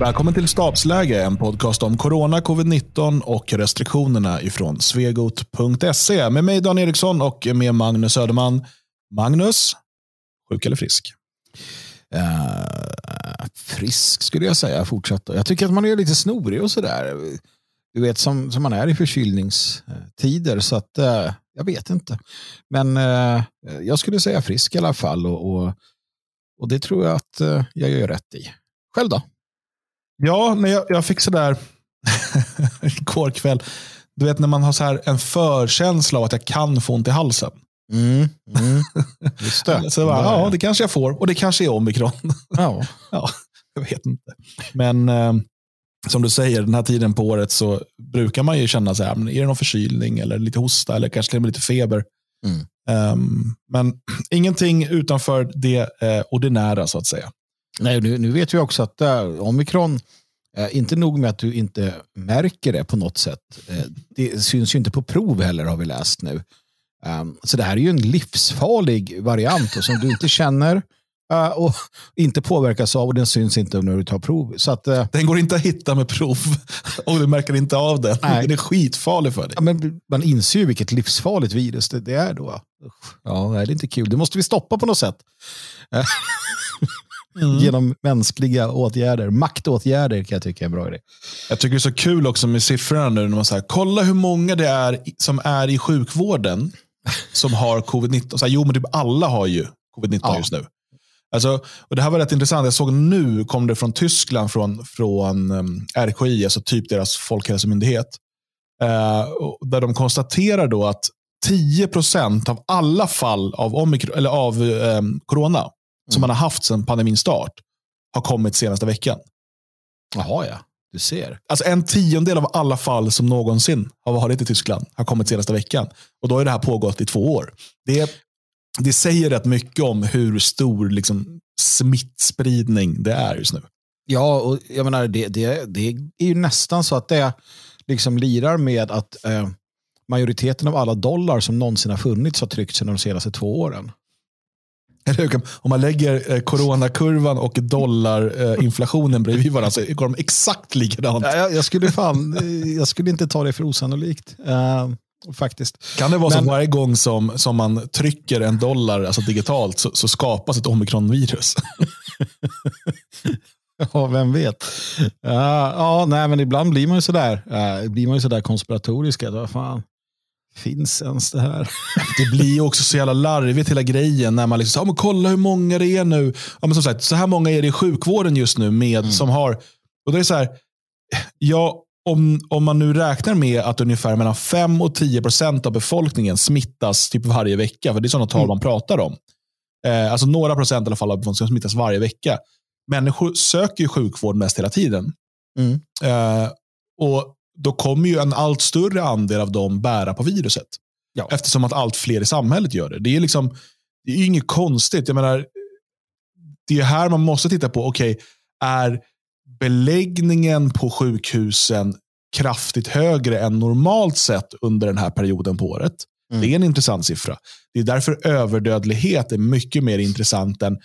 Välkommen till Stabsläge, en podcast om corona, covid-19 och restriktionerna ifrån svegot.se. Med mig Dan Eriksson och med Magnus Söderman. Magnus, sjuk eller frisk? Uh, frisk skulle jag säga fortsatt. Jag tycker att man är lite snorig och sådär. Du vet som, som man är i förkylningstider. Så att uh, jag vet inte. Men uh, jag skulle säga frisk i alla fall. Och, och, och det tror jag att jag gör rätt i. Själv då? Ja, men jag, jag fick sådär igår kväll. Du vet när man har så här en förkänsla av att jag kan få ont i halsen. Mm, mm. Just det. så bara, ja, det kanske jag får. Och det kanske är omikron. Ja. ja, jag vet inte. Men eh, som du säger, den här tiden på året så brukar man ju känna så här, är det någon förkylning eller lite hosta eller kanske till och med lite feber. Mm. Um, men ingenting utanför det eh, ordinära så att säga. Nej, nu, nu vet vi också att uh, omikron, uh, inte nog med att du inte märker det på något sätt. Uh, det syns ju inte på prov heller har vi läst nu. Um, så det här är ju en livsfarlig variant och som du inte känner och inte påverkas av och den syns inte när du tar prov. Så att, den går inte att hitta med prov och du märker inte av den. Nej. Den är skitfarlig för dig. Ja, men man inser ju vilket livsfarligt virus det, det är då. Ja, det är inte kul. Det måste vi stoppa på något sätt. Mm. Genom mänskliga åtgärder. Maktåtgärder kan jag tycka är en bra idé. Jag tycker det är så kul också med siffrorna nu. När man säger, kolla hur många det är som är i sjukvården som har covid-19. Så här, jo, men typ alla har ju covid-19 ja. just nu. Alltså, och det här var rätt intressant. Jag såg nu kom det från Tyskland, från, från um, RKI, alltså typ deras folkhälsomyndighet. Uh, där de konstaterar då att 10% av alla fall av, omikron, eller av um, corona som man har haft sedan pandemins start har kommit senaste veckan. Jaha, ja. Du ser. Alltså en tiondel av alla fall som någonsin har varit i Tyskland har kommit senaste veckan. Och då har det här pågått i två år. Det, det säger rätt mycket om hur stor liksom, smittspridning det är just nu. Ja, och jag menar, det, det, det är ju nästan så att det liksom lirar med att eh, majoriteten av alla dollar som någonsin har funnits har tryckts de senaste två åren. Om man lägger eh, coronakurvan och dollarinflationen bredvid varandra så går de exakt likadant. Jag, jag, skulle fan, jag skulle inte ta det för osannolikt. Uh, faktiskt. Kan det vara Men, så varje gång som, som man trycker en dollar alltså digitalt så, så skapas ett omikronvirus? ja, vem vet. Uh, ja, nej, men ibland blir man ju sådär, uh, blir man ju sådär konspiratorisk. Vad fan, Finns ens det här? det blir också så jävla larvigt hela grejen när man liksom, ja, men kolla hur många det är nu. Ja, men som sagt, så här många är det i sjukvården just nu med mm. som har, och det är så här, ja, om, om man nu räknar med att ungefär mellan 5 och 10 procent av befolkningen smittas typ varje vecka, för det är sådana tal mm. man pratar om. Eh, alltså några procent i alla fall av befolkningen smittas varje vecka. Människor söker ju sjukvård mest hela tiden. Mm. Eh, och då kommer ju en allt större andel av dem bära på viruset. Ja. Eftersom att allt fler i samhället gör det. Det är liksom, det är inget konstigt. Jag menar, det är här man måste titta på, okej, okay, är beläggningen på sjukhusen kraftigt högre än normalt sett under den här perioden på året? Mm. Det är en intressant siffra. Det är därför överdödlighet är mycket mer intressant än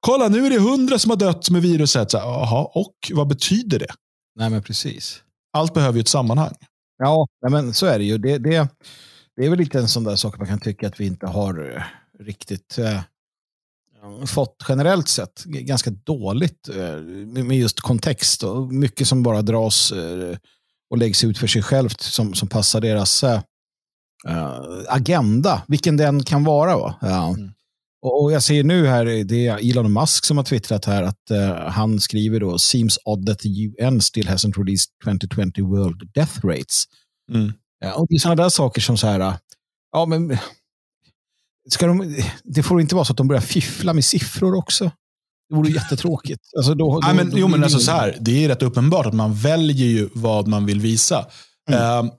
kolla nu är det hundra som har dött med viruset. Jaha, och vad betyder det? Nej, men precis allt behöver ju ett sammanhang. Ja, men så är det ju. Det, det, det är väl lite en sån där sak man kan tycka att vi inte har eh, riktigt eh, fått generellt sett ganska dåligt eh, med just kontext och mycket som bara dras eh, och läggs ut för sig självt som, som passar deras eh, agenda, vilken den kan vara. Va? Ja. Mm. Och, jag ser nu här, det är Elon Musk som har twittrat här att uh, han skriver då “Seems odd that the UN still hasn't released 2020 world death rates”. Mm. Ja, och det är sådana där saker som så här, ja men ska de, det får inte vara så att de börjar fiffla med siffror också. Det vore jättetråkigt. Alltså då, då, Nej, men, då, jo, men alltså så här, det är rätt uppenbart att man väljer ju vad man vill visa. Mm. Uh,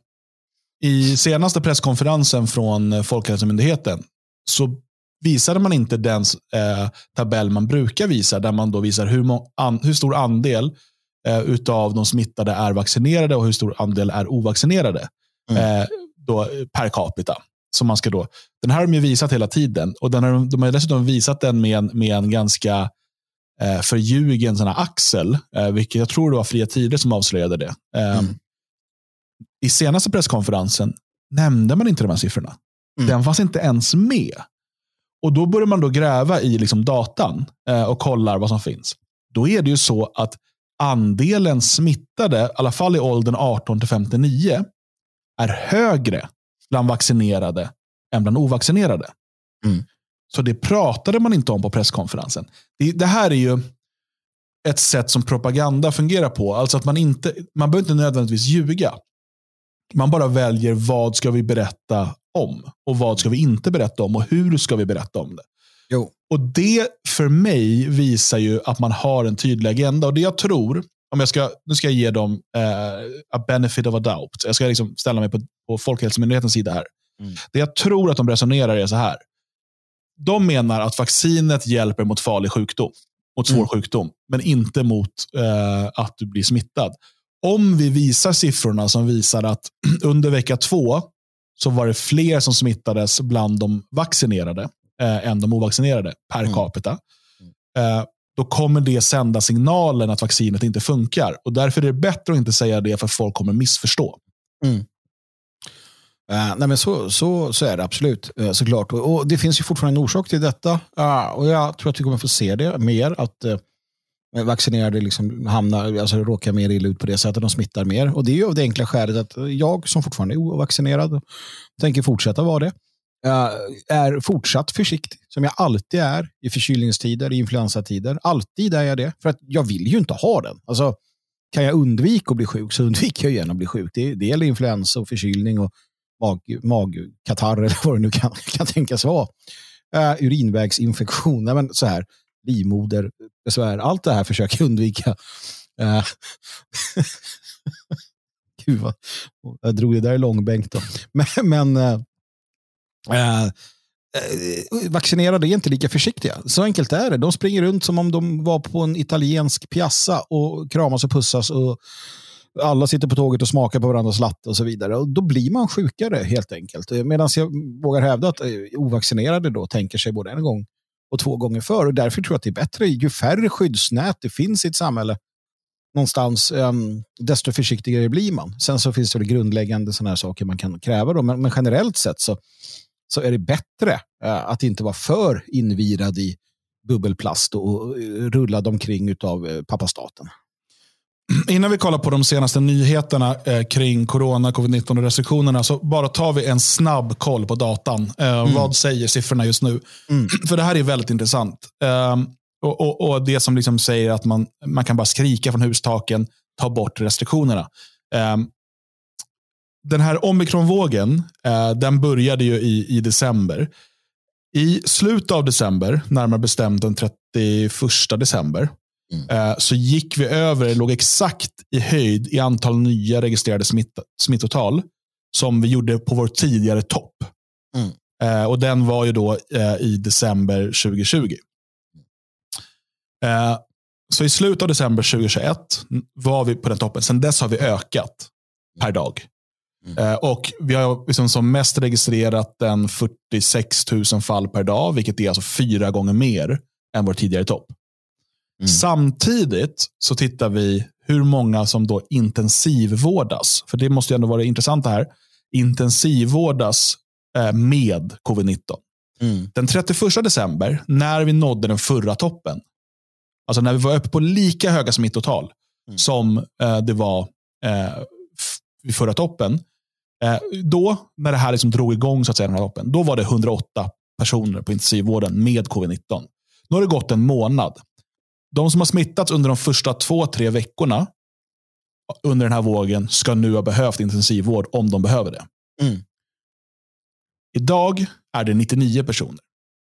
I senaste presskonferensen från Folkhälsomyndigheten så visade man inte den eh, tabell man brukar visa, där man då visar hur, an, hur stor andel eh, utav de smittade är vaccinerade och hur stor andel är ovaccinerade mm. eh, då, per capita. Som man ska då, den här har de ju visat hela tiden och den har, de har dessutom visat den med en, med en ganska eh, förljugit en sån Axel, eh, vilket jag tror det var Fria Tider som avslöjade det. Eh, mm. I senaste presskonferensen nämnde man inte de här siffrorna. Mm. Den fanns inte ens med. Och Då börjar man då gräva i liksom datan eh, och kollar vad som finns. Då är det ju så att andelen smittade, i alla fall i åldern 18 till 59, är högre bland vaccinerade än bland ovaccinerade. Mm. Så det pratade man inte om på presskonferensen. Det, det, här är ju ett sätt som propaganda fungerar på. Alltså att man inte, man behöver inte nödvändigtvis ljuga. Man bara väljer vad ska vi berätta om och vad ska vi inte berätta om och hur ska vi berätta om det. Jo. Och Det för mig visar ju att man har en tydlig agenda. Och det jag tror, om jag ska, nu ska jag ge dem eh, a benefit of a doubt. Jag ska liksom ställa mig på, på Folkhälsomyndighetens sida här. Mm. Det jag tror att de resonerar är så här. De menar att vaccinet hjälper mot farlig sjukdom, mot svår mm. sjukdom, men inte mot eh, att du blir smittad. Om vi visar siffrorna som visar att under vecka två så var det fler som smittades bland de vaccinerade eh, än de ovaccinerade per mm. capita. Eh, då kommer det sända signalen att vaccinet inte funkar. Och Därför är det bättre att inte säga det för folk kommer missförstå. Mm. Uh, nej men så, så, så är det absolut, uh, såklart. Och, och, Det finns ju fortfarande en orsak till detta. Uh, och Jag tror att vi kommer få se det mer. Att uh, vaccinerade liksom hamnar, alltså råkar mer illa ut på det sättet. De smittar mer. Och Det är ju av det enkla skälet att jag som fortfarande är ovaccinerad tänker fortsätta vara det. är fortsatt försiktig, som jag alltid är i förkylningstider, i influensatider. Alltid är jag det, för att jag vill ju inte ha den. Alltså, kan jag undvika att bli sjuk så undviker jag gärna att bli sjuk. Det, det gäller influensa och förkylning och mag, magkatarr eller vad det nu kan, kan tänkas vara. Eh, uh, urinvägsinfektioner, men så här, besvär. allt det här försöker jag undvika. Uh, Gud vad, jag drog det där i långbänk då. Men, men eh, eh, uh, uh, vaccinerade är inte lika försiktiga. Så enkelt är det. De springer runt som om de var på en italiensk piazza och kramas och pussas och alla sitter på tåget och smakar på varandras latte och så vidare. Och då blir man sjukare helt enkelt. Medan jag vågar hävda att ovaccinerade då tänker sig både en gång och två gånger för. Och därför tror jag att det är bättre ju färre skyddsnät det finns i ett samhälle någonstans, um, desto försiktigare blir man. Sen så finns det grundläggande sådana här saker man kan kräva. Då. Men, men generellt sett så, så är det bättre uh, att inte vara för invirad i bubbelplast och, och eh, rullad omkring av uh, eh, pappastaten. Innan vi kollar på de senaste nyheterna eh, kring corona, covid-19 och restriktionerna så bara tar vi en snabb koll på datan. Eh, mm. Vad säger siffrorna just nu? Mm. För det här är väldigt intressant. Eh, och, och, och, Det som liksom säger att man, man kan bara skrika från hustaken, ta bort restriktionerna. Eh, den här omikronvågen, eh, den började ju i, i december. I slutet av december, närmare bestämt den 31 december, Mm. Eh, så gick vi över, det låg exakt i höjd i antal nya registrerade smitt, smittotal som vi gjorde på vår tidigare topp. Mm. Eh, och Den var ju då eh, i december 2020. Så i slutet av december 2021 var vi på den toppen. Sen dess har vi ökat per dag. Mm. Och Vi har liksom som mest registrerat en 46 000 fall per dag, vilket är alltså fyra gånger mer än vår tidigare topp. Mm. Samtidigt så tittar vi hur många som då intensivvårdas. För det måste ju ändå vara det intressanta här. Intensivvårdas eh, med covid-19. Mm. Den 31 december, när vi nådde den förra toppen, alltså när vi var uppe på lika höga smittotal mm. som eh, det var eh, vid förra toppen, då, när det här liksom drog igång, så att säga, den här toppen, då var det 108 personer på intensivvården med covid-19. Nu har det gått en månad. De som har smittats under de första två, tre veckorna under den här vågen ska nu ha behövt intensivvård om de behöver det. Mm. Idag är det 99 personer.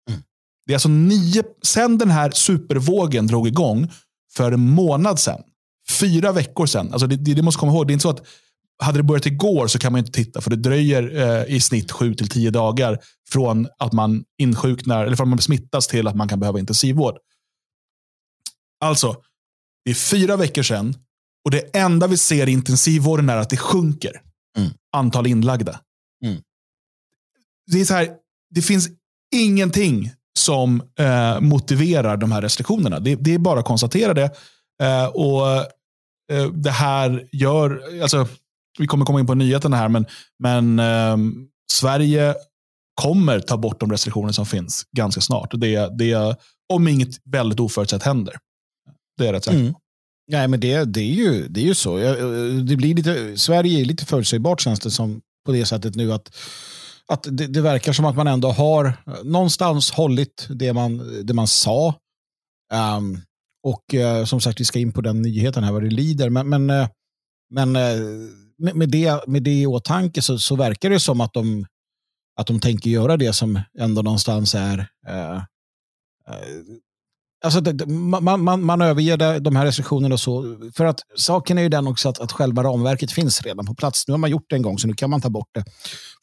Mm. Det är alltså nio, sen den här supervågen drog igång för en månad sedan, fyra veckor sedan. Alltså det, det, det måste komma ihåg, det är inte så att hade det börjat igår så kan man inte titta, för det dröjer eh, i snitt sju till tio dagar från att man insjuknar, eller från att man smittas till att man kan behöva intensivvård. Alltså, det är fyra veckor sedan och det enda vi ser i intensivvården är att det sjunker. Mm. Antal inlagda. Mm. Det är så här, det finns ingenting som eh, motiverar de här restriktionerna. Det, det, är bara att konstatera det. Eh, och eh, Det här gör, alltså, vi kommer komma in på nyheterna här, men, men ehm, Sverige kommer ta bort de restriktioner som finns ganska snart. Det, det, om inget väldigt oförutsett händer. Det är rätt säker mm. Nej, men det, det, är ju, det är ju så. Det blir lite, Sverige är lite förutsägbart känns det som på det sättet nu att, att det, det, verkar som att man ändå har någonstans hållit det man, det man sa. Um, och uh, som sagt, vi ska in på den nyheten här vad det lider. Men, men, uh, men uh, med, med, det, med det i åtanke så, så verkar det som att de, att de tänker göra det som ändå någonstans är Alltså, man, man, man överger de här restriktionerna och så. För att saken är ju den också att, att själva ramverket finns redan på plats. Nu har man gjort det en gång så nu kan man ta bort det.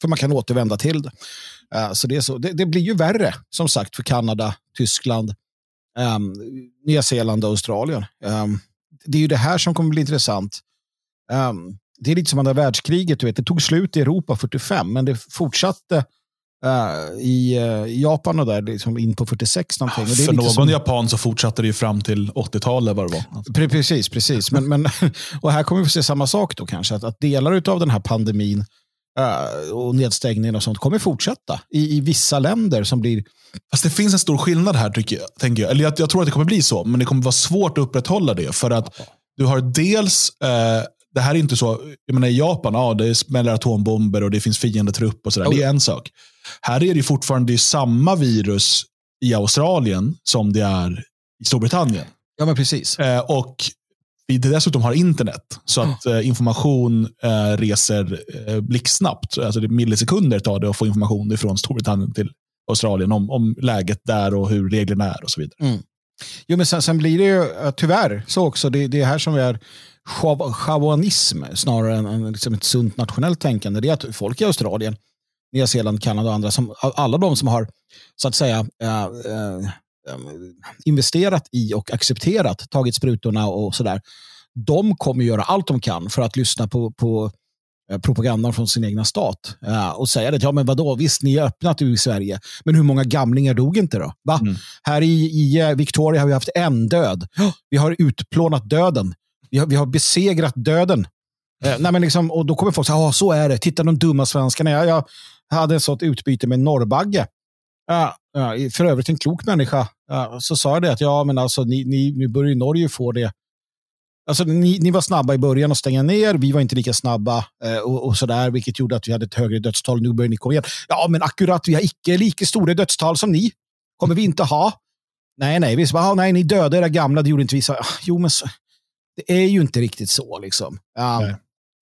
För man kan återvända till det. Uh, så det, är så. Det, det, blir ju värre som sagt för Kanada, Tyskland, um, Nya Zeeland och Australien. Um, det är ju det här som kommer bli intressant. Um, det är lite som andra världskriget. Du vet. Det tog slut i Europa 45 men det fortsatte Uh, i uh, Japan och där, liksom in på 46 någonting. Ja, för någon som... japan så fortsatte det ju fram till 80-talet vad det var. Pre precis, precis. Men, men, och här kommer vi få se samma sak då kanske, att, att delar av den här pandemin uh, och nedstängningen och sånt kommer fortsätta i, i vissa länder som blir Fast det finns en stor skillnad här, tycker jag. Tänker jag. Eller jag, jag tror att det kommer bli så, men det kommer vara svårt att upprätthålla det. För att du har dels eh, det här är inte så, jag menar i Japan, ja, det smäller atombomber och det finns fiendetrupp och sådär. Oh. Det är en sak. Här är det fortfarande samma virus i Australien som det är i Storbritannien. Ja, men precis. Eh, och vi dessutom har internet, så att eh, information eh, reser eh, blixtsnabbt. Alltså det millisekunder tar det att få information från Storbritannien till Australien om, om läget där och hur reglerna är och så vidare. Mm. Jo, men sen, sen, blir det ju tyvärr så också, det, det är här som vi är schamanism snarare än, än liksom ett sunt nationellt tänkande. Det är att folk i Australien, Nya Zeeland, Kanada och andra, som, alla de som har så att säga äh, äh, investerat i och accepterat, tagit sprutorna och sådär, de kommer göra allt de kan för att lyssna på, på propagandan från sin egna stat ja, och säga det. Ja, men vadå, visst, ni är öppnat i Sverige, men hur många gamlingar dog inte då? Va? Mm. Här i, i Victoria har vi haft en död. Vi har utplånat döden. Vi har, vi har besegrat döden. Eh, nej, men liksom, och då kommer folk säga, ja så är det. Titta de dumma svenskarna. Jag, jag hade ett sånt utbyte med Norrbagge. Ja, ja, för övrigt en klok människa. Ja, så sa jag det att ja, men alltså, ni, ni, nu börjar ju Norge få det. Alltså, ni, ni var snabba i början att stänga ner. Vi var inte lika snabba eh, och, och sådär, vilket gjorde att vi hade ett högre dödstal. Nu börjar ni komma igen. Ja, men akkurat, vi har icke lika stora dödstal som ni. kommer vi inte ha. Nej, nej, vi sa, ah, nej, ni dödade era gamla, det gjorde inte vi. Så, jo, men så, det är ju inte riktigt så. Liksom. Um,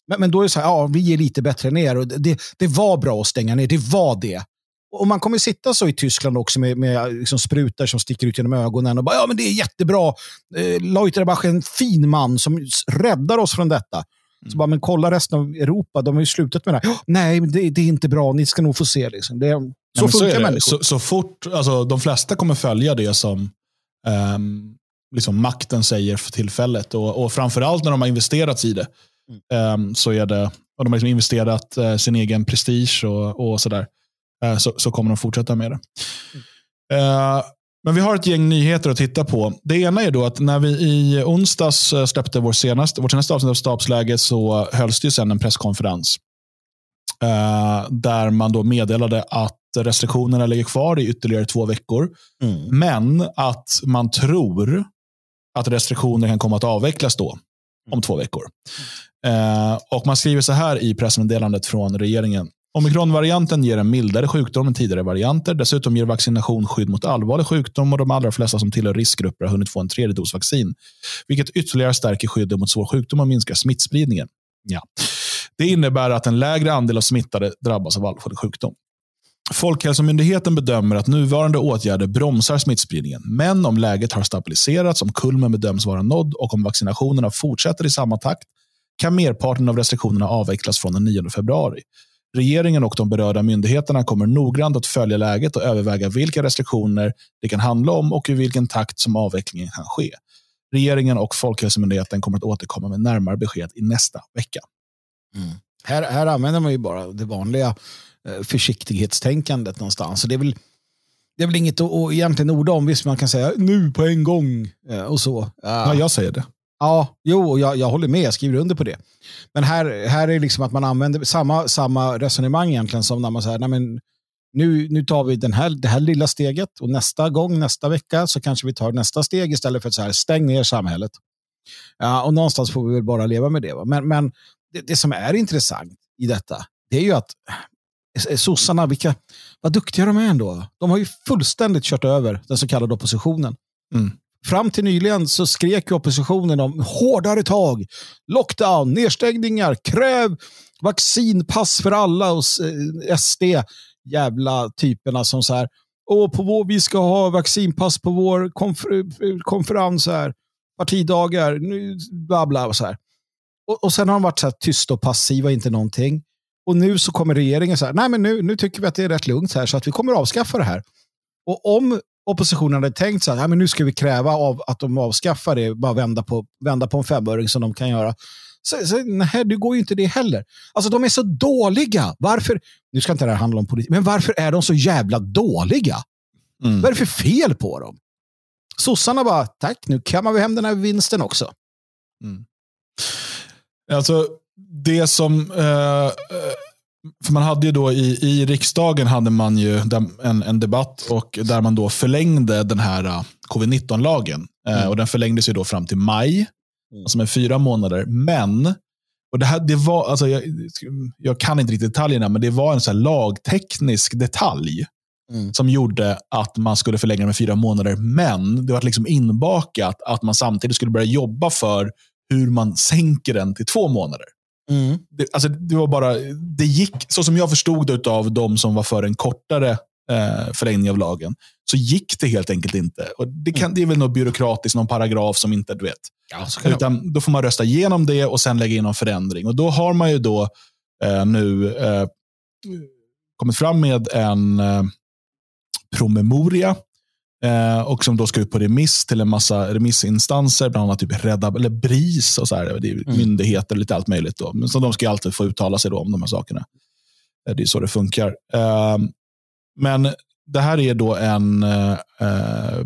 men, men då är det så här, ja, vi är lite bättre ner. Och det, det var bra att stänga ner, det var det. Och man kommer sitta så i Tyskland också med, med liksom sprutar som sticker ut genom ögonen och bara, ja men det är jättebra. Eh, Leuterbach är en fin man som räddar oss från detta. Mm. Så bara, men kolla resten av Europa, de har ju slutat med det här. Nej, det, det, är inte bra, ni ska nog få se. Liksom. Det, så Nej, funkar så människor. Så, så, fort, alltså, de flesta kommer följa det som um, liksom makten säger för tillfället. Och, och framförallt när de har investerat i det. Mm. Så är det, och de har liksom investerat uh, sin egen prestige och, och sådär. Uh, så, så kommer de fortsätta med det. Mm. Men vi har ett gäng nyheter att titta på. Det ena är då att när vi i onsdags släppte vår senaste, vårt senaste avsnitt av Stabsläge så hölls det sen en presskonferens. där man då meddelade att restriktionerna ligger kvar i ytterligare två veckor. Mm. Men att man tror att restriktioner kan komma att avvecklas då, om två veckor. Eh, och Man skriver så här i pressmeddelandet från regeringen. Omikronvarianten ger en mildare sjukdom än tidigare varianter. Dessutom ger vaccination skydd mot allvarlig sjukdom och de allra flesta som tillhör riskgrupper har hunnit få en tredje dos vaccin, vilket ytterligare stärker skyddet mot svår sjukdom och minskar smittspridningen. Ja. Det innebär att en lägre andel av smittade drabbas av allvarlig sjukdom. Folkhälsomyndigheten bedömer att nuvarande åtgärder bromsar smittspridningen. Men om läget har stabiliserats, om kulmen bedöms vara nådd och om vaccinationerna fortsätter i samma takt kan merparten av restriktionerna avvecklas från den 9 februari. Regeringen och de berörda myndigheterna kommer noggrant att följa läget och överväga vilka restriktioner det kan handla om och i vilken takt som avvecklingen kan ske. Regeringen och Folkhälsomyndigheten kommer att återkomma med närmare besked i nästa vecka. Mm. Här, här använder man ju bara det vanliga försiktighetstänkandet någonstans. Så det är väl det är väl inget att, att egentligen orda om. Visst, man kan säga nu på en gång eh, och så. Ja, jag säger det. Ja, jo, jag, jag håller med. Jag skriver under på det. Men här, här är liksom att man använder samma, samma resonemang egentligen som när man säger, nej men nu, nu tar vi den här, det här lilla steget och nästa gång, nästa vecka, så kanske vi tar nästa steg istället för att så här, stäng ner samhället. Ja, och någonstans får vi väl bara leva med det. Va? Men, men det, det som är intressant i detta, det är ju att eh, sossarna, vilka, vad duktiga de är ändå. De har ju fullständigt kört över den så kallade oppositionen. Mm. Fram till nyligen så skrek oppositionen om hårdare tag, lockdown, nedstängningar, kräv vaccinpass för alla hos eh, SD. Jävla typerna som så här, Åh, på vår, vi ska ha vaccinpass på vår konfer konferens här, partidagar, nu, bla bla och så här. Och, och sen har de varit så här tysta och passiva, inte någonting. Och nu så kommer regeringen så här, nej men nu, nu tycker vi att det är rätt lugnt här så att vi kommer avskaffa det här. Och om oppositionen hade tänkt så här, men nu ska vi kräva av att de avskaffar det, bara vända på, vända på en femöring som de kan göra. Så, så, nej, det går ju inte det heller. Alltså de är så dåliga. Varför? Nu ska inte det här handla om politik, men varför är de så jävla dåliga? Mm. Vad är det för fel på dem? Sossarna bara, tack, nu kammar vi hem den här vinsten också. Mm. Alltså, det som... Eh, för man hade ju då i, i riksdagen hade man ju en, en debatt och där man då förlängde den här uh, covid-19-lagen. Uh, mm. och Den förlängdes ju då fram till maj, mm. alltså med fyra månader. Men, och det här, det var, alltså jag, jag kan inte riktigt detaljerna, men det var en så lagteknisk detalj mm. som gjorde att man skulle förlänga med fyra månader. Men det var liksom inbakat att man samtidigt skulle börja jobba för hur man sänker den till två månader. Mm. Det, alltså, det var bara, det gick, så som jag förstod det av de som var för en kortare eh, förlängning av lagen, så gick det helt enkelt inte. Och det, kan, mm. det är väl något byråkratiskt, någon paragraf som inte, du vet. Ja, Utan då får man rösta igenom det och sen lägga in någon förändring. Och då har man ju då eh, nu eh, kommit fram med en eh, promemoria Eh, och som då ska ut på remiss till en massa remissinstanser, bland annat typ Rädda, eller BRIS och så här, det är mm. myndigheter och lite allt möjligt. Då. Men så de ska alltid få uttala sig då om de här sakerna. Eh, det är så det funkar. Eh, men det här är då en eh,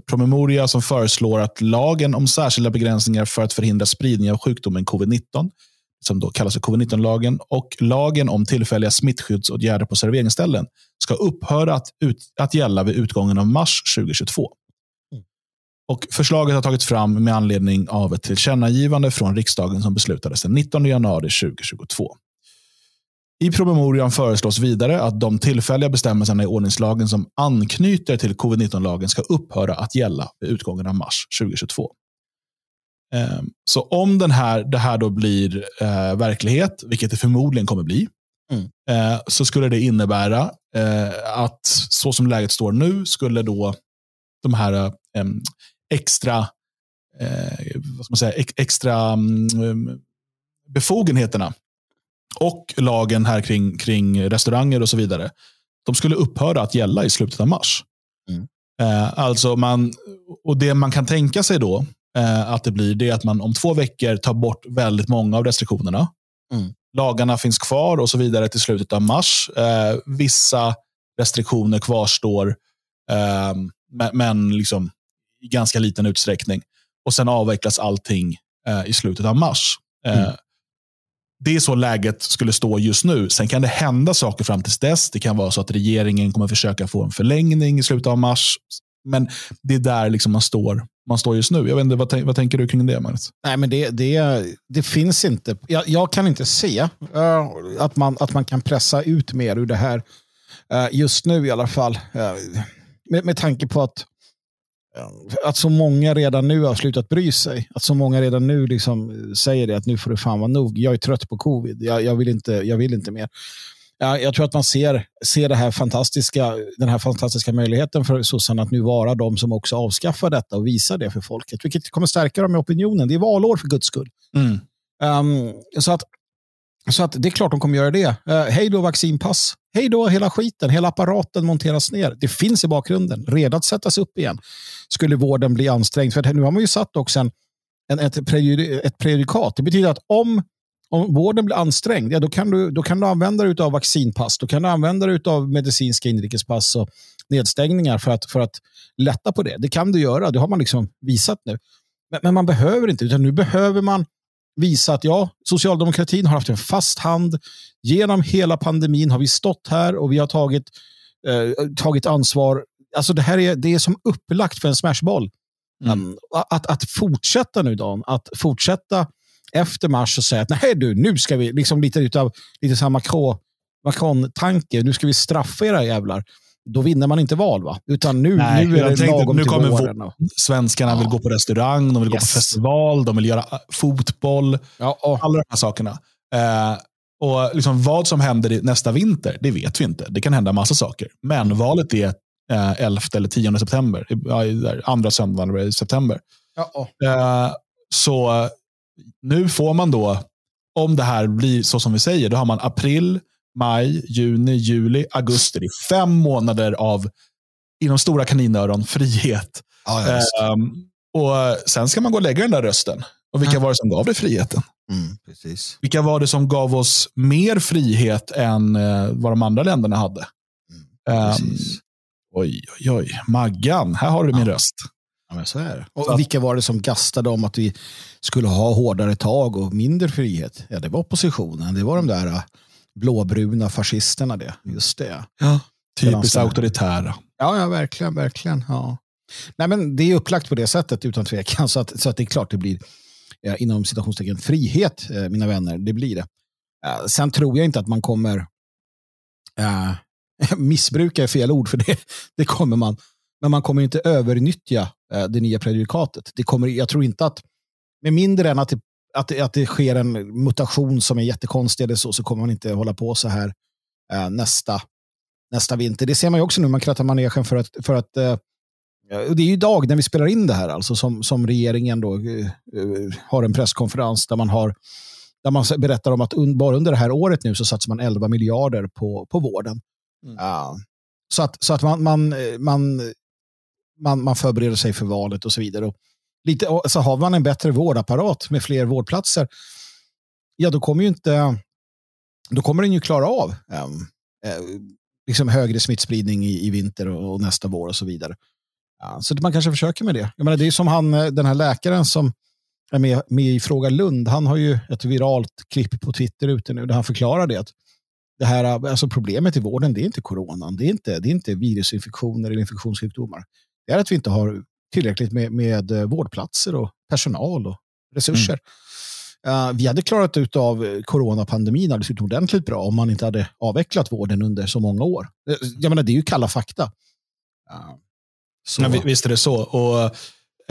promemoria som föreslår att lagen om särskilda begränsningar för att förhindra spridning av sjukdomen covid-19, som då kallas för covid-19-lagen, och lagen om tillfälliga smittskyddsåtgärder på serveringsställen ska upphöra att, ut, att gälla vid utgången av mars 2022. Mm. Och förslaget har tagits fram med anledning av ett tillkännagivande från riksdagen som beslutades den 19 januari 2022. I promemorian föreslås vidare att de tillfälliga bestämmelserna i ordningslagen som anknyter till covid-19-lagen ska upphöra att gälla vid utgången av mars 2022. Ehm, så om den här, det här då blir eh, verklighet, vilket det förmodligen kommer bli, mm. eh, så skulle det innebära eh, att så som läget står nu skulle då de här eh, extra, eh, vad ska man säga, extra um, befogenheterna och lagen här kring, kring restauranger och så vidare, de skulle upphöra att gälla i slutet av mars. Mm. Eh, alltså man, och Det man kan tänka sig då, eh, att det blir det att man om två veckor tar bort väldigt många av restriktionerna. Mm. Lagarna finns kvar och så vidare till slutet av mars. Eh, vissa restriktioner kvarstår, eh, men liksom i ganska liten utsträckning. Och sen avvecklas allting eh, i slutet av mars. Eh, mm. Det är så läget skulle stå just nu. Sen kan det hända saker fram till dess. Det kan vara så att regeringen kommer försöka få en förlängning i slutet av mars. Men det är där liksom man, står, man står just nu. Jag vet inte, vad, vad tänker du kring det, Magnus? Nej, men det, det, det finns inte. Jag, jag kan inte se uh, att, man, att man kan pressa ut mer ur det här uh, just nu i alla fall. Uh, med, med tanke på att att så många redan nu har slutat bry sig. Att så många redan nu liksom säger det att nu får det fan vara nog. Jag är trött på covid. Jag, jag, vill, inte, jag vill inte mer jag tror att man ser, ser det här fantastiska, den här fantastiska möjligheten för sossarna att nu vara de som också avskaffar detta och visar det för folket, vilket kommer stärka dem i opinionen. Det är valår för guds skull. Mm. Um, så, att, så att det är klart de kommer göra det. Uh, hej då vaccinpass. Hej då hela skiten. Hela apparaten monteras ner. Det finns i bakgrunden. Redan att sättas upp igen. Skulle vården bli ansträngd. För nu har man ju satt också en, en, ett, prejudikat. Det betyder att om om vården blir ansträngd, ja, då, kan du, då kan du använda dig av vaccinpass. Då kan du använda dig av medicinska inrikespass och nedstängningar för att, för att lätta på det. Det kan du göra, det har man liksom visat nu. Men, men man behöver inte, utan nu behöver man visa att ja, socialdemokratin har haft en fast hand. Genom hela pandemin har vi stått här och vi har tagit, eh, tagit ansvar. Alltså det här är, det är som upplagt för en smashboll. Mm. Um, att, att fortsätta nu, Dan, att fortsätta efter mars och säga att nej du, nu ska vi, liksom lite utav lite samma Macron-tanke, nu ska vi straffa era jävlar då vinner man inte val. va? Utan nu, Nej, nu är det tänkte, lagom nu till våren. Och... Svenskarna ja. vill gå på restaurang, de vill yes. gå på festival, de vill göra äh, fotboll. Ja, och... Alla de här sakerna. Eh, och liksom vad som händer nästa vinter, det vet vi inte. Det kan hända massa saker. Men valet är eh, 11 eller 10 september. Andra söndagen i september. Ja, eh, så nu får man då, om det här blir så som vi säger, då har man april, maj, juni, juli, augusti. Det är fem månader av, inom stora kaninöron, frihet. Ja, um, och Sen ska man gå och lägga den där rösten. Och vilka ja. var det som gav dig friheten? Mm, precis. Vilka var det som gav oss mer frihet än uh, vad de andra länderna hade? Mm, um, oj, oj, oj. Maggan, här har du ja. min röst. Ja, men så är det. Och så vilka var det som gastade om att vi skulle ha hårdare tag och mindre frihet? Ja, det var oppositionen. Det var de där blåbruna fascisterna det. Just det. Ja, typiskt auktoritära. Ja, ja, verkligen, verkligen. Ja. Nej, men det är upplagt på det sättet utan tvekan. Så att, så att det är klart det blir eh, inom citationstecken frihet, eh, mina vänner. Det blir det. Eh, sen tror jag inte att man kommer eh, missbruka är fel ord för det. Det kommer man. Men man kommer inte övernyttja eh, det nya prejudikatet. Det kommer, jag tror inte att, med mindre än att det att, det, att det sker en mutation som är jättekonstig eller så, så kommer man inte hålla på så här eh, nästa, nästa vinter. Det ser man ju också nu, man krattar manegen för att, för att eh, det är ju idag när vi spelar in det här alltså som, som regeringen då eh, har en presskonferens där man har där man berättar om att un, bara under det här året nu så satsar man 11 miljarder på, på vården. Mm. Uh, så att, så att man, man, man, man, man förbereder sig för valet och så vidare. Och lite, så har man en bättre vårdapparat med fler vårdplatser, ja då kommer ju inte, då kommer den ju klara av um, eh, liksom högre smittspridning i, i vinter och, och, nästa vår och så vidare. Ja, så man kanske försöker med det. Jag menar, det är som han, eh, den här läkaren som är med, med i Fråga Lund, han har ju ett viralt klipp på Twitter ute nu där han förklarar det. Att det här, alltså problemet i vården det är inte coronan, det är inte, det är inte virusinfektioner eller infektionssjukdomar. Är att vi inte har tillräckligt med, med eh, vårdplatser och personal och resurser. Mm. Uh, vi hade klarat ut av eh, coronapandemin alldeles utomordentligt bra om man inte hade avvecklat vården under så många år. Jag menar, det är ju kalla fakta. Uh, så. Ja, visst är det så. Och,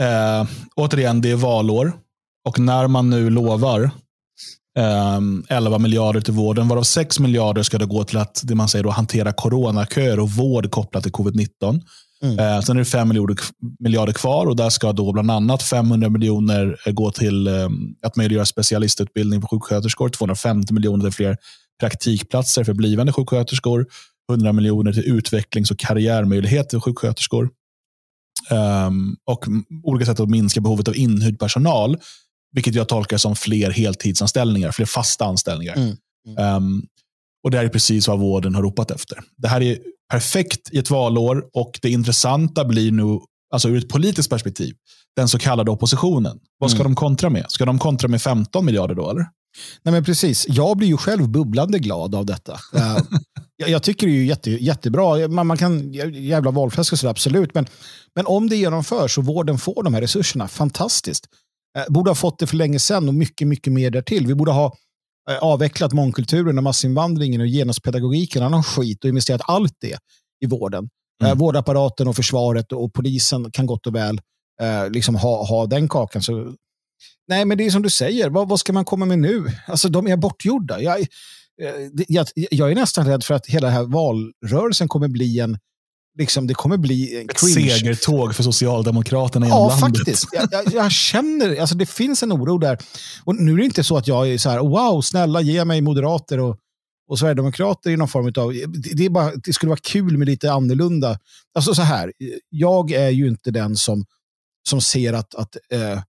eh, återigen, det är valår. Och när man nu lovar eh, 11 miljarder till vården, varav 6 miljarder ska det gå till att det man säger då, hantera coronaköer och vård kopplat till covid-19. Mm. Eh, sen är det 5 miljarder, kvar och där ska då bland annat 500 miljoner eh, gå till eh, att möjliggöra specialistutbildning för sjuksköterskor, 250 miljoner till fler praktikplatser för blivande sjuksköterskor, 100 miljoner till utvecklings och karriärmöjligheter för sjuksköterskor. Um, och olika sätt att minska behovet av inhyrd personal, vilket jag tolkar som fler heltidsanställningar, fler fasta anställningar. Mm. Mm. Um, och Det är precis vad vården har ropat efter. Det här är perfekt i ett valår och det intressanta blir nu, alltså ur ett politiskt perspektiv, den så kallade oppositionen. Vad ska mm. de kontra med? Ska de kontra med 15 miljarder då? Eller? Nej, men precis. Jag blir ju själv bubblande glad av detta. Uh, jag, jag, tycker det är jätte, jättebra. Man, man kan jävla valfläsk och sådär, absolut. Men, men om det genomförs och vården får de här resurserna, fantastiskt. Uh, borde ha fått det för länge sedan och mycket, mycket mer därtill. Vi borde ha Eh, avvecklat mångkulturen och massinvandringen och genuspedagogiken och annan skit och investerat allt det i vården. Eh, mm. Eh, vårdapparaten och försvaret och polisen kan gott och väl eh, liksom ha, ha den kakan. Så, nej, men det är som du säger, vad, vad ska man komma med nu? Alltså, de är bortgjorda. Jag, eh, jag, jag är nästan rädd för att hela den här valrörelsen kommer bli en liksom, det kommer bli Ett segertåg för Socialdemokraterna i ja, landet. faktiskt. Jag, jag, jag, känner, alltså det finns en oro där. Och nu är det inte så att jag är så här, wow, snälla ge mig moderater och, och Sverigedemokrater i någon form av, det, bara, det skulle vara kul med lite annorlunda. Alltså så här, jag är ju inte den som, som ser att, att, eh,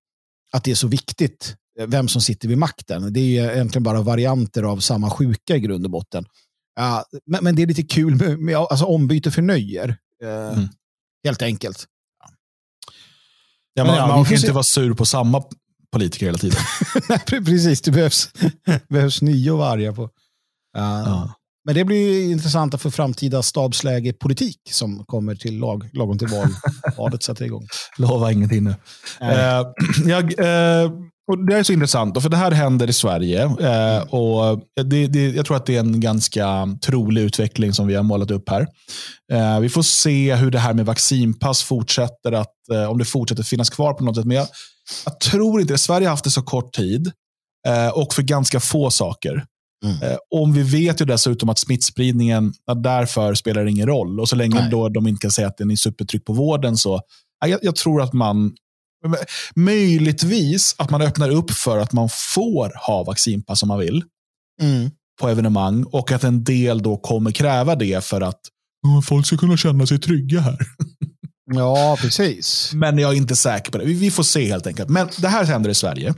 att det är så viktigt eh, vem som sitter vid makten. Det är egentligen bara varianter av samma sjuka i grund och botten. Uh, men, men, det är lite kul med, med alltså, ombyte för nöjer. Eh, mm. Helt enkelt. Ja, man, ja, man kan inte vara sur på samma politiker hela tiden. Precis, det behövs, behövs nio vargar på. Uh, ja. Men det blir intressant för framtida stabsläge politik som kommer till lag, lagom till val, valet sätter igång. Lova ingenting nu. Uh, jag, uh, och det är så intressant, för det här händer i Sverige. Uh, och det, det, jag tror att det är en ganska trolig utveckling som vi har målat upp här. vi får se hur det här med vaccinpass fortsätter, att, om det fortsätter finnas kvar på något sätt. Men jag, jag tror inte det. Sverige har haft det så kort tid och för ganska få saker. Mm. Eh, om vi vet ju dessutom att smittspridningen, att därför spelar det ingen roll. Och så länge då de inte kan säga att det är supertryck på vården så, jag, jag tror att man Möjligtvis att man öppnar upp för att man får ha vaccinpass om man vill. Mm. På evenemang. Och att en del då kommer kräva det för att folk ska kunna känna sig trygga här. Ja, precis. Men jag är inte säker på det. Vi får se helt enkelt. Men det här händer i Sverige.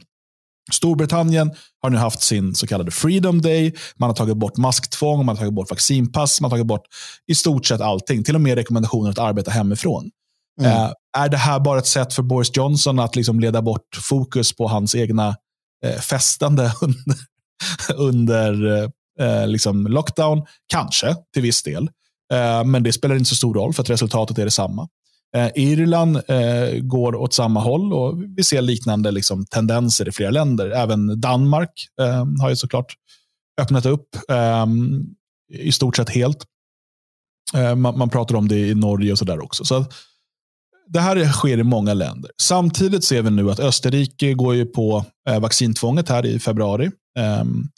Storbritannien har nu haft sin så kallade Freedom Day. Man har tagit bort masktvång, man har tagit bort vaccinpass, man har tagit bort i stort sett allting. Till och med rekommendationer att arbeta hemifrån. Mm. Eh, är det här bara ett sätt för Boris Johnson att liksom leda bort fokus på hans egna eh, festande under, under eh, liksom lockdown? Kanske, till viss del. Eh, men det spelar inte så stor roll, för att resultatet är detsamma. Eh, Irland eh, går åt samma håll och vi ser liknande liksom, tendenser i flera länder. Även Danmark eh, har ju såklart öppnat upp eh, i stort sett helt. Eh, man, man, pratar om det i Norge och sådär också. Så det här sker i många länder. Samtidigt ser vi nu att Österrike går ju på eh, vaccintvånget här i februari. Ehm,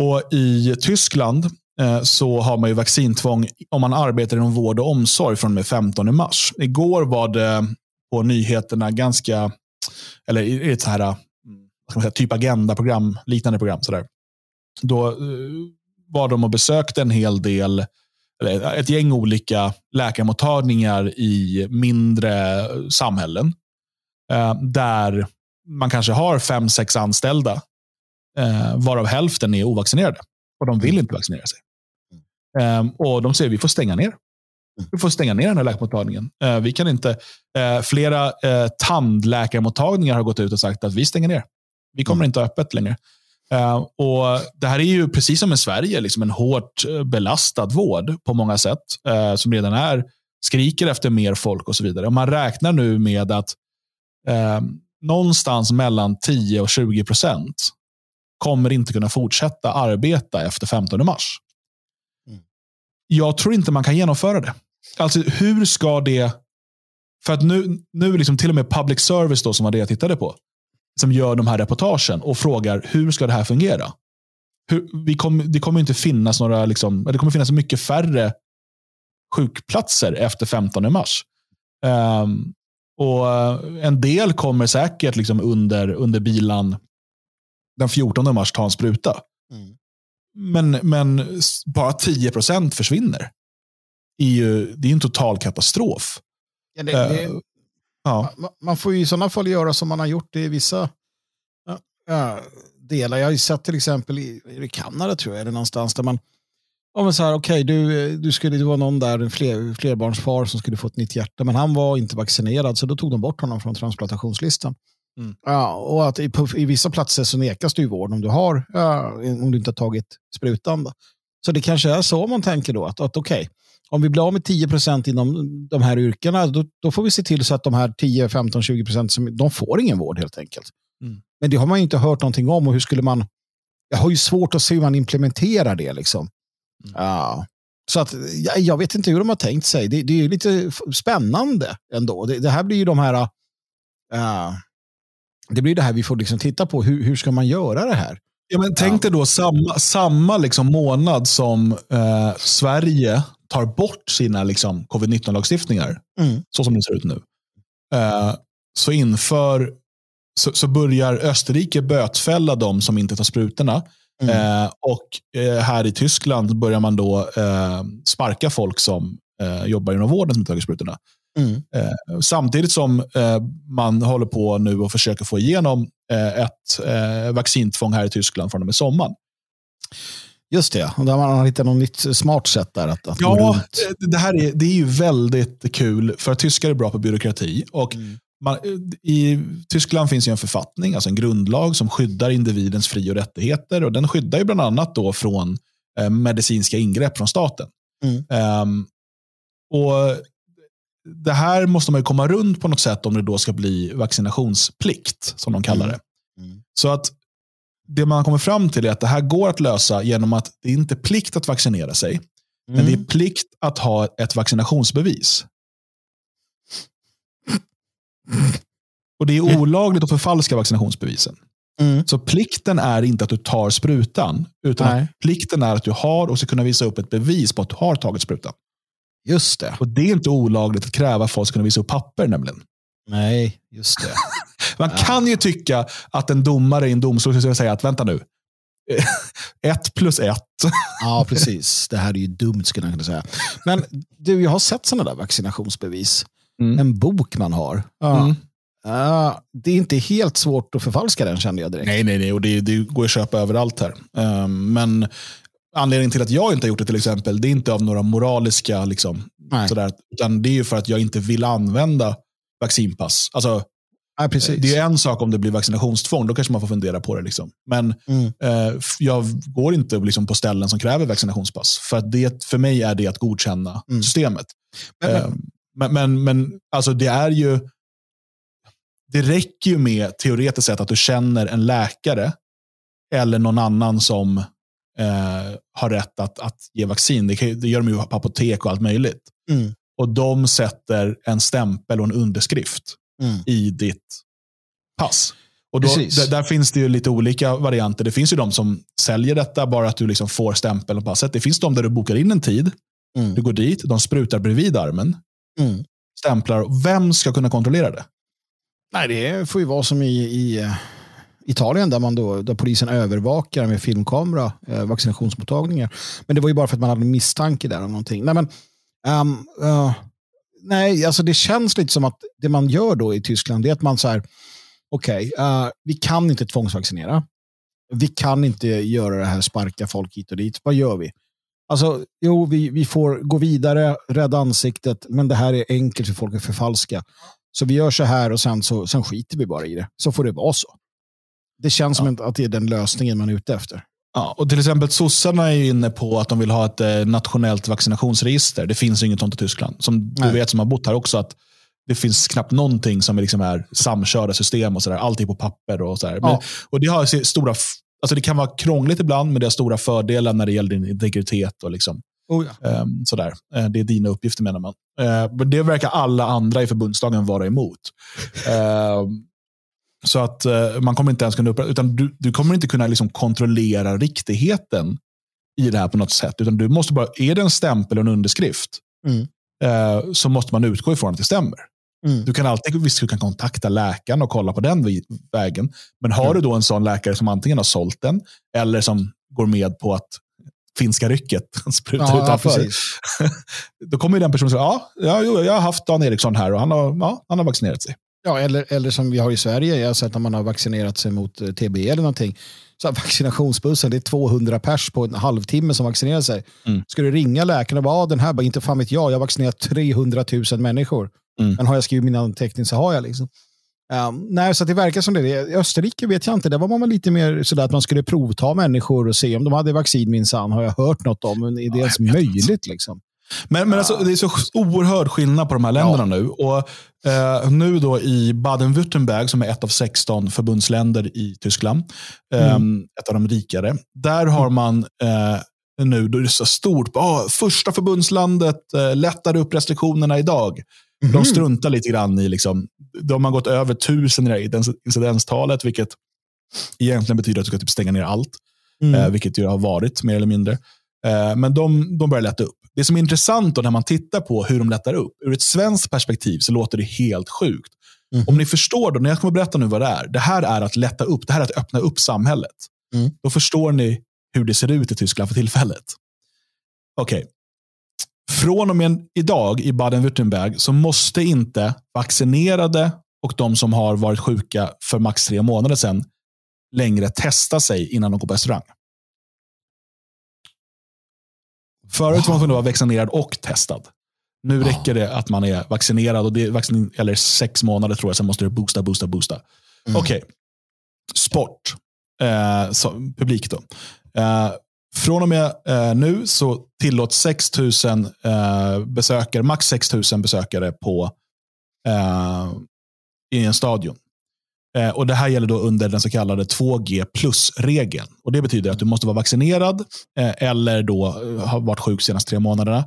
och i Tyskland Eh, så har man ju vaccintvång om man arbetar inom vård och omsorg från och med 15 mars. Igår var det på nyheterna ganska, eller i ett så här, mm, ska man säga, typ agenda-program, liknande program. Så där. Då eh, var de och besökte en hel del, eller ett gäng olika läkarmottagningar i mindre samhällen. Eh, där man kanske har fem, sex anställda, varav hälften är ovaccinerade. Och de vill inte vaccinera sig. Um, och de säger vi får stänga ner. Mm. Vi får stänga ner den här läkarmottagningen. Uh, vi kan inte, flera tandläkarmottagningar har gått ut och sagt att vi stänger ner. Vi kommer mm. inte ha öppet längre. Och Det här är ju precis som i Sverige, liksom en hårt belastad vård på många sätt. som redan är, skriker efter mer folk och så vidare. Och man räknar nu med att någonstans mellan 10 och 20 procent kommer inte kunna fortsätta arbeta efter 15 mars. Jag tror inte man kan genomföra det. Alltså hur ska det... För att nu, nu liksom till och med public service då, som var det jag tittade på, som gör de här reportagen och frågar hur ska det här fungera? Hur, vi kom, det kommer inte finnas några, liksom, det kommer finnas mycket färre sjukplatser efter 15 mars. Um, och En del kommer säkert liksom under, under bilan den 14 mars ta en spruta. Mm. Men, men bara 10 procent försvinner. Är ju, det är en total katastrof. Ja, det, det, uh, ja. Man får ju i sådana fall göra som man har gjort i vissa uh, delar. Jag har ju sett till exempel i, i Kanada, tror jag, eller någonstans där man Ja, så här, okay, du, du skulle, det var någon där, en fler, flerbarnsfar som skulle få ett nytt hjärta, men han var inte vaccinerad, så då tog de bort honom från transplantationslistan. Mm. Ja, och att i, på, i, vissa platser så nekas du vård om du, har, ja, om du inte har tagit sprutan. Då. Så det kanske är så man tänker då, att, att okej, okay, om vi blir av med 10 procent inom de här yrkena, då, då, får vi se till så att de här 10, 15, 20 procent, de får ingen vård helt enkelt. Mm. Men det har man ju inte hört någonting om och hur skulle man, jag har ju svårt att se hur man implementerar det liksom. Mm. Ja. Så att, jag, jag, vet inte hur de har tänkt sig. Det, det är lite spännande ändå. Det, det här blir ju de här, uh, det blir det här vi får liksom titta på. Hur, hur ska man göra det här? Ja, men tänk dig då samma, samma liksom månad som eh, Sverige tar bort sina liksom, covid-19-lagstiftningar, mm. så som det ser ut nu. Eh, så, inför, så, så, börjar Österrike bötfälla de som inte tar sprutorna. Mm. Eh, och eh, här i Tyskland börjar man då eh, sparka folk som eh, jobbar inom vården som inte tagit sprutorna. Mm. Eh, samtidigt som man håller på nu och försöker få igenom ett vaccintvång här i Tyskland från och med sommaren. Just det, och där man har hittat något nytt smart sätt där att, att Ja, det här är, det är ju väldigt kul, för att tyskar är bra på byråkrati. Och mm. man, I Tyskland finns ju en författning, alltså en grundlag, som skyddar individens fri och rättigheter. Och Den skyddar ju bland annat då från eh, medicinska ingrepp från staten. Mm. Um, och Det här måste man ju komma runt på något sätt om det då ska bli vaccinationsplikt, som de kallar det. Mm. Mm. Så att det man kommer fram till är att det här går att lösa genom att det inte är plikt att vaccinera sig. Mm. Men det är mm. plikt att ha ett vaccinationsbevis. Och Det är olagligt att förfalska vaccinationsbevisen. Mm. Så plikten är inte att du tar sprutan, utan plikten är att du har och ska kunna visa upp ett bevis på att du har tagit sprutan. Just det. Och Det är inte olagligt att kräva att folk ska kunna visa upp papper nämligen. Nej, just det. Man ja. kan ju tycka att en domare i en domstol ska säga att vänta nu, ett plus ett. ja, precis. Det här är ju dumt skulle jag kunna säga. Men du, jag har sett sådana där vaccinationsbevis. Mm. En bok man har. Ja. Mm. Uh, det är inte helt svårt att förfalska den kände jag direkt. Nej, nej, nej. Och det, det går att köpa överallt här. Um, men anledningen till att jag inte har gjort det till exempel, det är inte av några moraliska, liksom, sådär, utan det är för att jag inte vill använda vaccinpass. Alltså, Ja, precis. Det är en sak om det blir vaccinationstvång, då kanske man får fundera på det. Liksom. Men mm. eh, jag går inte liksom, på ställen som kräver vaccinationspass. För, att det, för mig är det att godkänna mm. systemet. Men, eh, men, men, men alltså, det är ju det räcker ju med teoretiskt sett att du känner en läkare eller någon annan som eh, har rätt att, att ge vaccin. Det, kan, det gör de ju på apotek och allt möjligt. Mm. Och de sätter en stämpel och en underskrift mm. i ditt pass. Och då, där, finns det ju lite olika varianter. Det finns ju de som säljer detta, bara att du liksom får stämpel på passet. Det finns de där du bokar in en tid, mm. du går dit, de sprutar bredvid armen, mm. stämplar. Vem ska kunna kontrollera det? Nej, det får ju vara som i, i uh, Italien där, man då, där polisen övervakar med filmkamera uh, vaccinationsmottagningar. Men det var ju bara för att man hade misstanke där om någonting. Nej, men, um, uh, nej, alltså det känns lite som att det man gör då i Tyskland är att man så okej, okay, uh, vi kan inte tvångsvaccinera. Vi kan inte göra det här, sparka folk hit och dit. Vad gör vi? Alltså, jo, vi, vi får gå vidare, rädda ansiktet, men det här är enkelt för folk att förfalska. Så vi gör så här och sen, så, sen skiter vi bara i det. Så får det vara så. Det känns ja. som att det är den lösningen man är ute efter. Ja, och till exempel sossarna är inne på att de vill ha ett eh, nationellt vaccinationsregister. Det finns inget sånt i Tyskland. Som du vet som har bott här också, att det finns knappt någonting som är, liksom är samkörda system och sådär. Allt är på papper och sådär. Ja. och det har stora Alltså det kan vara krångligt ibland, men det har stora fördelar när det gäller din integritet. och liksom, oh ja. um, sådär. Uh, Det är dina uppgifter menar man. Uh, men det verkar alla andra i förbundsdagen vara emot. uh, Så att uh, man kommer inte ens kunna upprätta, utan du, du kommer inte kunna liksom kontrollera riktigheten i det här på något sätt. Utan du måste bara, är det en stämpel och en underskrift, mm. uh, så måste man utgå ifrån att det stämmer. Mm. Du kan alltid visst, du kan kontakta läkaren och kolla på den vägen. Men har mm. du då en sån läkare som antingen har sålt den eller som går med på att finska rycket sprutar ja, utanför. Ja, då kommer den personen säga, ja, ja jag har haft Dan Eriksson här och han har, ja, han har vaccinerat sig. Ja, eller, eller som vi har i Sverige, jag har sett att man har vaccinerat sig mot eh, TB eller någonting. Så vaccinationsbussen, det är 200 pers på en halvtimme som vaccinerar sig. Mm. Ska du ringa läkaren och bara, ah, den här, bara, inte fan vet jag, jag har vaccinerat 300 000 människor. Mm. Men har jag skrivit min anteckning så har jag. liksom. Um, nej, så det verkar som det. I Österrike vet jag inte. Där var man lite mer sådär att man skulle provta människor och se om de hade vaccin minsann. Har jag hört något om. Men är det ens möjligt? Liksom? Men, men alltså, det är så oerhörd skillnad på de här länderna ja. nu. Och eh, Nu då i Baden-Württemberg, som är ett av 16 förbundsländer i Tyskland, eh, mm. ett av de rikare, där har man eh, nu, då är det så stort, oh, första förbundslandet eh, lättar upp restriktionerna idag. Mm. De struntar lite grann i, liksom, de har gått över tusen i incidenstalet, vilket egentligen betyder att du ska typ stänga ner allt. Mm. Eh, vilket ju har varit mer eller mindre. Eh, men de, de börjar lätta upp. Det som är intressant då när man tittar på hur de lättar upp, ur ett svenskt perspektiv så låter det helt sjukt. Mm. Om ni förstår, då, när jag kommer berätta nu vad det är. Det här är att lätta upp, det här är att öppna upp samhället. Mm. Då förstår ni hur det ser ut i Tyskland för tillfället. Okej. Okay. Från och med idag i Baden-Württemberg så måste inte vaccinerade och de som har varit sjuka för max tre månader sedan längre testa sig innan de går på restaurang. Förut var man tvungen att vara vaccinerad och testad. Nu räcker det att man är vaccinerad och det är vaccin, eller sex månader tror jag, sen måste du boosta, boosta, boosta. Mm. Okej, sport. Eh, så, publik då. Eh, från och med eh, nu så tillåts 6 000 eh, besökare, max 6 000 besökare på, eh, i en stadion. Eh, och Det här gäller då under den så kallade 2G plus-regeln. Och Det betyder att du måste vara vaccinerad eh, eller då eh, ha varit sjuk senaste tre månaderna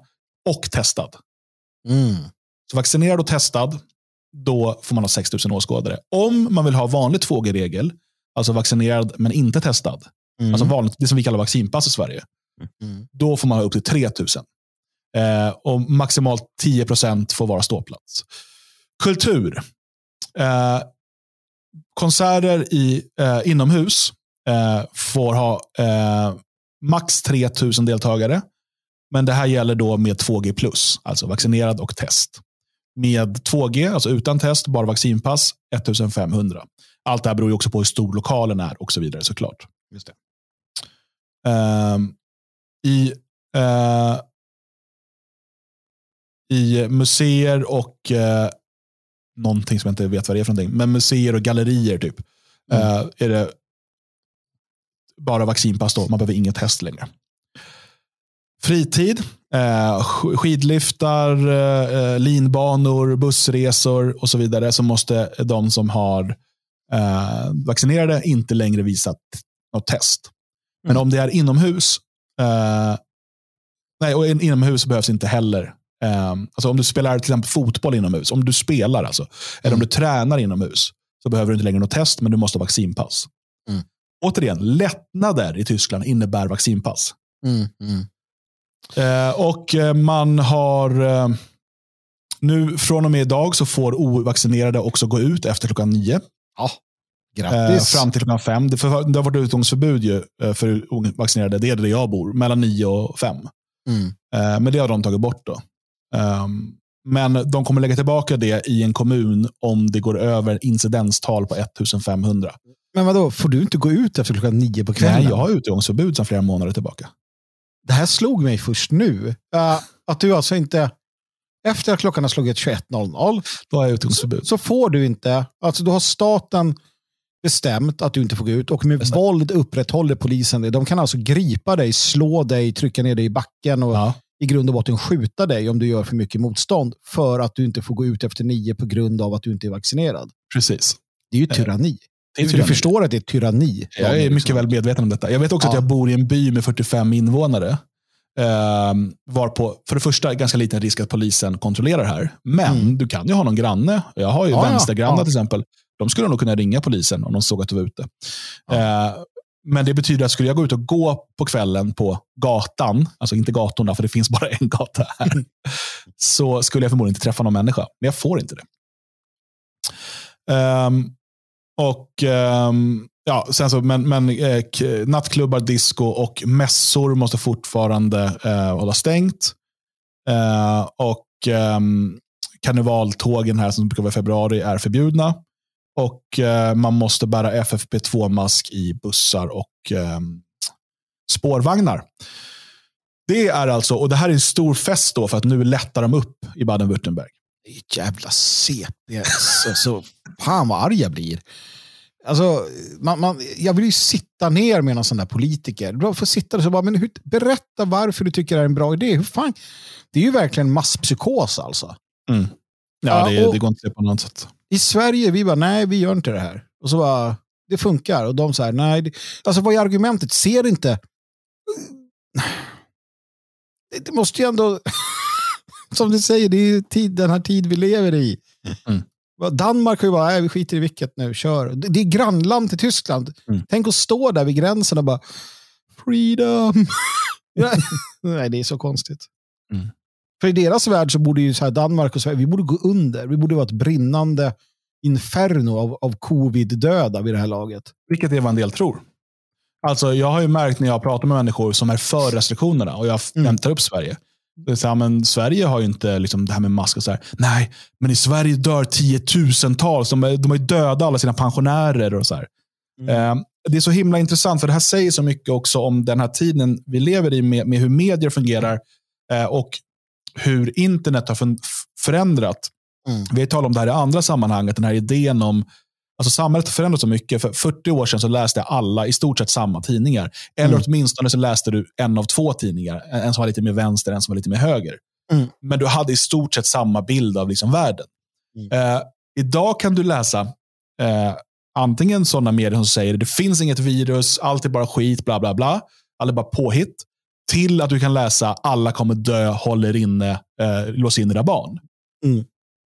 och testad. Mm. Så vaccinerad och testad, då får man ha 6 000 åskådare. Om man vill ha vanlig 2G-regel, alltså vaccinerad men inte testad, Mm. alltså vanligt, det som vi kallar vaccinpass i Sverige, Mm. då får man ha upp till 3 000. Eh, och maximalt 10 procent får vara ståplats. Kultur. Eh, konserter i, eh, inomhus eh, får ha eh, max 3 000 deltagare. Men det här gäller då med 2G+, plus, alltså vaccinerad och test. Med 2G, alltså utan test, bara vaccinpass, 1500. Allt det här beror ju också på hur stor lokalen är och så vidare såklart. Just det. Ehm, I eh, i museer och eh, någonting som jag inte vet vad det är för någonting, men museer och gallerier typ, eh, är det bara vaccinpass då. Man behöver inget test längre. Fritid, eh, sk- skidliftar, eh, linbanor, bussresor och så vidare så måste de som har eh, vaccinerade inte längre visa något test. Men Mm. om det är inomhus, eh, nej, och in- inomhus behövs inte heller. Eh, alltså om du spelar till exempel fotboll inomhus, om du spelar alltså, eller om Mm. du tränar inomhus, så behöver du inte längre något test, men du måste ha vaccinpass. Mm. Återigen, lättnader i Tyskland innebär vaccinpass. Mm. Mm. Eh, och eh, man har eh, nu från och med idag så får ovaccinerade också gå ut efter klockan nio. Ja, grattis. fram till klockan fem. Det, för, det har varit utgångsförbud ju, eh, för ovaccinerade. Det är där jag bor, mellan nio och fem. Mm. Men det har de tagit bort. då. Ehm, men de kommer lägga tillbaka det i en kommun om det går över incidenstal på 1500. Men vadå, får du inte gå ut efter klockan nio på kvällen? Nej, jag har utgångsförbud sedan flera månader tillbaka. Det här slog mig först nu. Eh, att du alltså inte, efter att klockan har slagit 21.00, Då har jag utgångsförbud. så får du inte, alltså då har staten bestämt att du inte får gå ut och med det. våld upprätthåller polisen det. De kan alltså gripa dig, slå dig, trycka ner dig i backen och Ja, i grund och botten skjuta dig om du gör för mycket motstånd för att du inte får gå ut efter nio på grund av att du inte är vaccinerad. precis. Det är ju tyranni. Det är Du tyranni. förstår att det är tyranni. Jag är mycket väl medveten om detta. Jag vet också Ja. att jag bor i en by med 45 invånare. Um, varpå, för det första, ganska liten risk att polisen kontrollerar här. Men Mm. du kan ju ha någon granne. Jag har ju Ja, ja. vänstergrannar Ja. till exempel. De skulle nog kunna ringa polisen om de såg att du var ute. Eh, men det betyder att skulle jag gå ut och gå på kvällen på gatan, alltså inte gatorna, för det finns bara en gata här, så skulle jag förmodligen inte träffa någon människa. Men jag får inte det. Um, och um, ja, sen så, men, men eh, nattklubbar, disco och mässor måste fortfarande eh, hålla stängt. Eh, och ehm, karnevaltågen här som brukar vara i februari är förbjudna. Och eh, man måste bära FFP2-mask i bussar och ehm, spårvagnar. Det är alltså, och det här är en stor fest då för att nu lättar de upp i Baden-Württemberg. Jävla CP. Så, så, fan vad arg jag blir. Alltså, man, man, jag vill ju sitta ner med någon sån där politiker. Du får sitta där och bara, men hur, berätta varför du tycker det är en bra idé. Hur fan? Det är ju verkligen masspsykos alltså. Ja, Ja, det, och- det går inte på något sätt. I Sverige, vi bara, nej vi gör inte det här. Och så bara, det funkar. Och de säger, nej. Det, alltså vad är argumentet? Ser inte. Det, måste ju ändå, som du säger, det är tid, den här tid vi lever i. Mm. Danmark har ju bara, nej vi skiter i vilket nu, kör. Det, är grannland till Tyskland. Mm. Tänk att stå där vid gränsen och bara, freedom. Nej, det är så konstigt. Mm. För i deras värld så borde ju så här Danmark och Sverige, vi borde gå under. Vi borde vara ett brinnande inferno av, av covid-döda vid det här laget. Vilket är vad en del tror. Alltså, jag har ju märkt när jag pratar med människor som är för restriktionerna och jag Mm. hämtar upp Sverige. Så här, men Sverige har ju inte liksom, det här med mask och så här. Nej, men i Sverige dör tiotusentals. De, de har ju dödat alla sina pensionärer och så här. Mm. Eh, det är så himla intressant, för det här säger så mycket också om den här tiden vi lever i med, med hur medier fungerar eh, och hur internet har förändrat. Mm. Vi har talat om det här i andra sammanhang, den här idén om Alltså samhället har förändrats så mycket. För 40 år sedan så läste alla i stort sett samma tidningar. Eller mm. åtminstone så läste du en av två tidningar. En som var lite mer vänster, en som var lite mer höger. Mm. Men du hade i stort sett samma bild av liksom världen. Mm. Eh, idag kan du läsa eh, antingen sådana medier som säger det finns inget virus, allt är bara skit, bla bla bla. Allt är bara påhitt. Till att du kan läsa alla kommer dö, håller inne, eh, lås in era barn. Mm.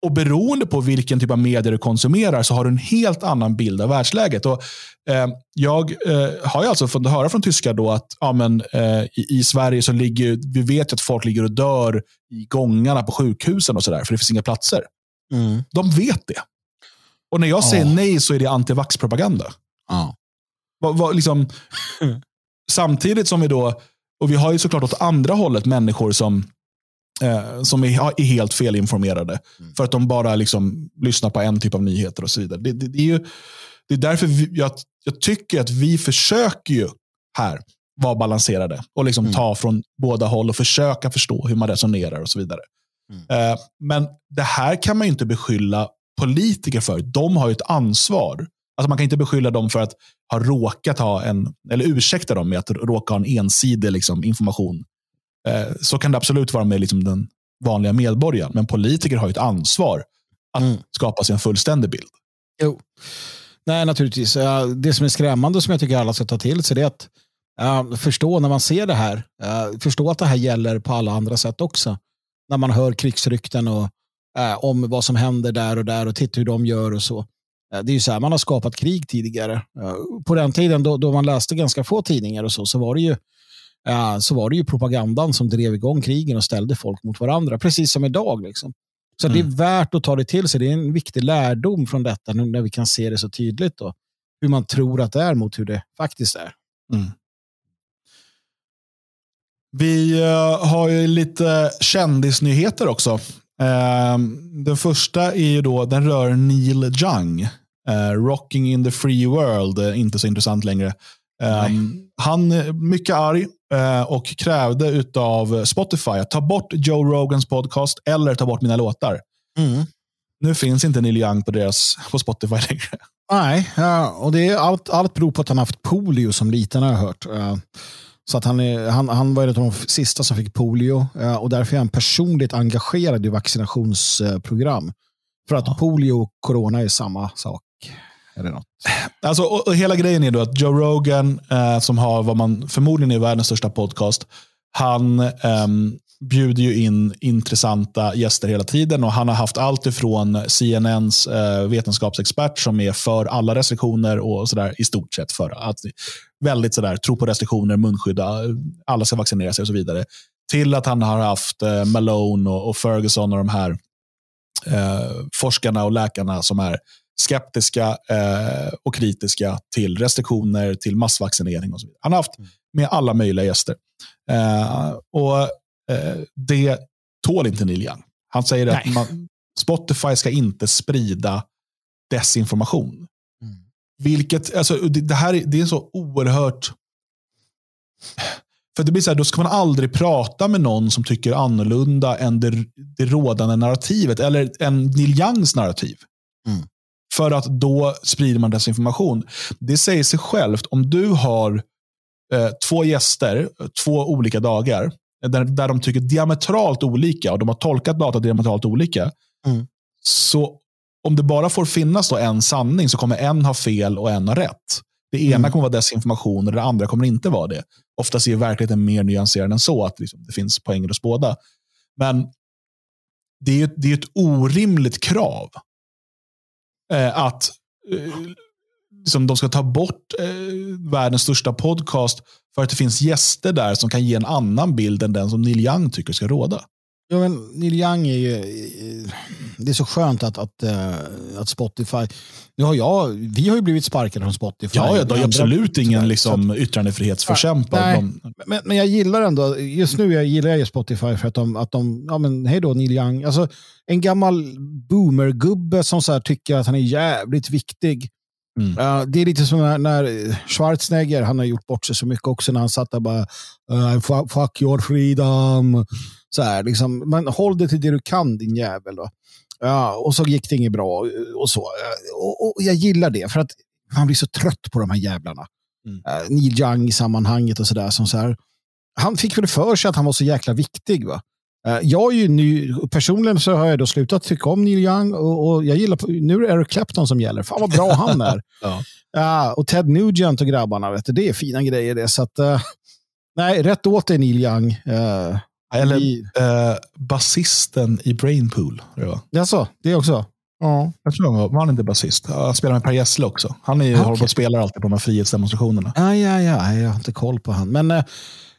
Och beroende på vilken typ av medier du konsumerar så har du en helt annan bild av världsläget. Och, eh, jag eh, har ju alltså fått höra från tyskar då att ja, men, eh, i, i, Sverige så ligger, vi vet att folk ligger och dör i gångarna på sjukhusen och sådär, för det finns inga platser. Mm. De vet det. Och när jag säger oh. nej så är det antivax-propaganda. Oh. Liksom, samtidigt som vi då, och vi har ju såklart åt andra hållet människor som eh, som är, helt felinformerade. Mm. För att de bara liksom lyssnar på en typ av nyheter och så vidare. Det, det, det är, ju, det är därför vi, jag, jag, tycker att vi försöker ju här vara balanserade och liksom mm. ta från båda håll och försöka förstå hur man resonerar och så vidare. Mm. Eh, men det här kan man inte beskylla politiker för. De har ju ett ansvar. Alltså man kan inte beskylla dem för att ha råkat ha en, eller ursäkta dem med att råka ha en ensidig liksom, information Eh, så kan det absolut vara med liksom den vanliga medborgaren. Men politiker har ett ansvar att mm. skapa sig en fullständig bild. Jo. Nej, naturligtvis. Det som är skrämmande som jag tycker alla ska ta till sig är att uh, förstå när man ser det här. Uh, förstå att det här gäller på alla andra sätt också. När man hör krigsrykten och uh, om vad som händer där och där och titta hur de gör och så. Det är ju så här man har skapat krig tidigare. På den tiden då, då man läste ganska få tidningar och så, så var det ju så var det ju propagandan som drev igång krigen och ställde folk mot varandra, precis som idag. Liksom. Så mm. det är mm. värt att ta det till sig. Det är en viktig lärdom från detta, nu när vi kan se det så tydligt. Då, hur man tror att det är mot hur det faktiskt är. Mm. Vi har ju lite kändisnyheter också. Den första är ju då, den rör Neil Young. Uh, Rocking in the free world, inte så intressant längre. Um, han mycket arg uh, och krävde av Spotify att ta bort Joe Rogans podcast eller ta bort mina låtar. Mm. Nu finns inte Neil Young på, deras, på Spotify längre. Nej, ja, och det är allt, allt beror på att han haft polio som liten har jag hört. Uh, så att han, är, han, han var en av de sista som fick polio uh, och därför är han personligt engagerad i vaccinationsprogram. För att ja. polio och corona är samma sak. Eller något. Alltså, och, och hela grejen är då att Joe Rogan, eh, som har vad man förmodligen är världens största podcast, han eh, bjuder ju in intressanta gäster hela tiden. och Han har haft allt ifrån CNNs eh, vetenskapsexpert som är för alla restriktioner och sådär i stort sett för att väldigt sådär, tro på restriktioner, munskydda, alla ska vaccinera sig och så vidare. Till att han har haft eh, Malone och, och Ferguson och de här eh, forskarna och läkarna som är skeptiska eh, och kritiska till restriktioner, till massvaccinering och så vidare. Han har haft mm. med alla möjliga gäster. Eh, och eh, Det tål inte Neil Young. Han säger Nej. att man, Spotify ska inte sprida desinformation. Mm. Vilket, alltså, det, det här är, det är så oerhört... För det blir så här, då ska man aldrig prata med någon som tycker annorlunda än det, det rådande narrativet, eller än Neil Youngs narrativ. Mm. För att då sprider man desinformation. Det säger sig självt. Om du har eh, två gäster, två olika dagar, där, där de tycker diametralt olika och de har tolkat data diametralt olika. Mm. Så om det bara får finnas då en sanning så kommer en ha fel och en ha rätt. Det ena mm. kommer vara desinformation och det andra kommer inte vara det. Oftast är verkligheten mer nyanserad än så, att liksom, det finns poänger hos båda. Men det är, det är ett orimligt krav eh, att eh, liksom de ska ta bort eh, världens största podcast för att det finns gäster där som kan ge en annan bild än den som Neil Young tycker ska råda. Ja, men Neil Young är ju... Det är så skönt att, att, uh, att Spotify... Nu har jag, vi har ju blivit sparkade från Spotify. Ja, ja det är absolut ingen liksom, att, yttrandefrihetsförkämpa. men, men jag gillar ändå, just nu jag gillar jag Spotify för att de, att de ja men hej då Neil Young. Alltså, en gammal boomergubbe som så tycker att han är jävligt viktig Mm. Uh, det är lite som när, när Schwarzenegger, han har gjort bort sig så mycket också när han satt där bara uh, fuck, fuck your freedom. Så här, liksom, men håll det till det du kan din jävel. Då. Ja, och så gick det inget bra och så. Och, och jag gillar det för att man blir så trött på de här jävlarna. Mm. Uh, Neil Young i sammanhanget och sådär. Så här, han fick väl för sig att han var så jäkla viktig. va uh, jag är ju ny, personligen så har jag då slutat tycka om Neil Young och, och jag gillar, nu är det Eric Clapton som gäller. Fan vad bra han är. ja. Uh, och Ted Nugent och grabbarna, vet du, det är fina grejer det. Så att, uh, nej, rätt åt dig Neil Young. Uh, Eller i, basisten i Brainpool. Det så, det också? Ja. Jag tror han var, var han inte basist. Han spelar med Per Gessle också. Han är, okay. håller på och spelar alltid på de här frihetsdemonstrationerna. Ja, ja, ja. Jag har inte koll på han. Men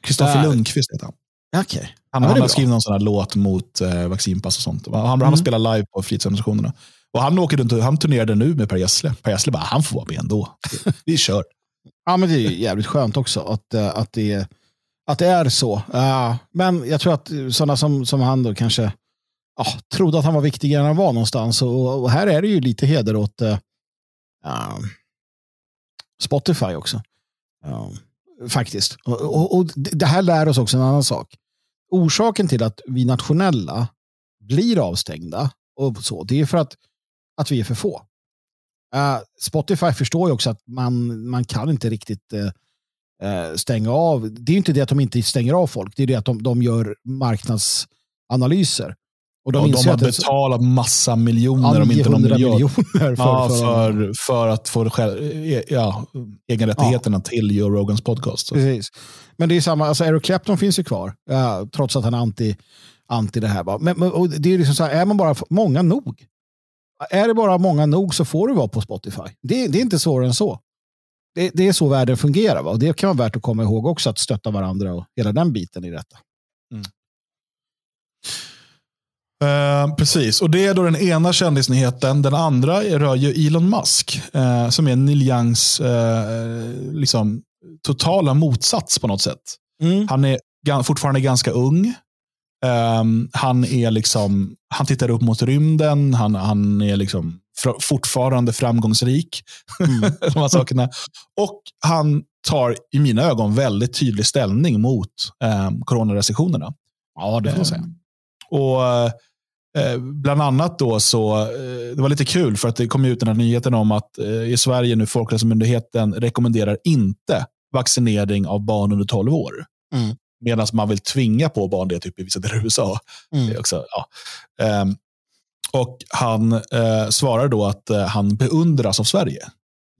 Kristoffer uh, Lundqvist heter han. Okay. Han, han har skrivit någon sån här låt mot uh, vaccinpass och sånt. Han, mm. han spelat live på frihetsdemonstrationerna. Och han, åker runt, han turnerade nu med Per Gessle. Per Gessle bara, han får vara med ändå. Vi kör. ja, men det är jävligt skönt också att, att, det, att det är så. Uh, men jag tror att sådana som, som han då kanske uh, trodde att han var viktigare än han var någonstans. Och, och här är det ju lite heder åt uh, Spotify också. faktiskt. Och, och, och, det här lär oss också en annan sak. Orsaken till att vi nationella blir avstängda och så, det är för att att vi är för få. Uh, Spotify förstår ju också att man, man kan inte riktigt uh, stänga av. Det är ju inte det att de inte stänger av folk, det är det att de, de gör marknadsanalyser. Och de, ja, de har betalat massa miljoner om inte de miljoner för, ja, för, för, att få e- ja, egenrättigheterna ja. till Joe Rogans podcast. Precis. Men det är samma, alltså Eric Clapton finns ju kvar, uh, trots att han är anti, anti det här. Men, men det är liksom så här, är man bara många nog, är det bara många nog så får du vara på Spotify. Det, det är inte svårare än så. Det, det, är så världen fungerar. Va? Och det kan vara värt att komma ihåg också, att stötta varandra och hela den biten i detta. Mm. Uh, precis, och det är då den ena kändisnyheten. Den andra rör ju Elon Musk, uh, som är Neil Youngs uh, liksom, totala motsats på något sätt. Mm. Han är fortfarande ganska ung. Um, han är liksom, han tittar upp mot rymden, han, han är liksom fortfarande framgångsrik. Mm. de här sakerna. Och han tar i mina ögon väldigt tydlig ställning mot um, coronarestriktionerna. Ja, det får man säga. Um, och eh, Bland annat då så, eh, det var lite kul för att det kom ut den här nyheten om att eh, i Sverige nu Folkhälsomyndigheten rekommenderar inte vaccinering av barn under 12 år. Mm. Medan man vill tvinga på barn det typ i vissa delar av USA. Mm. också, ja. Um, och Han uh, svarar då att han beundras av Sverige.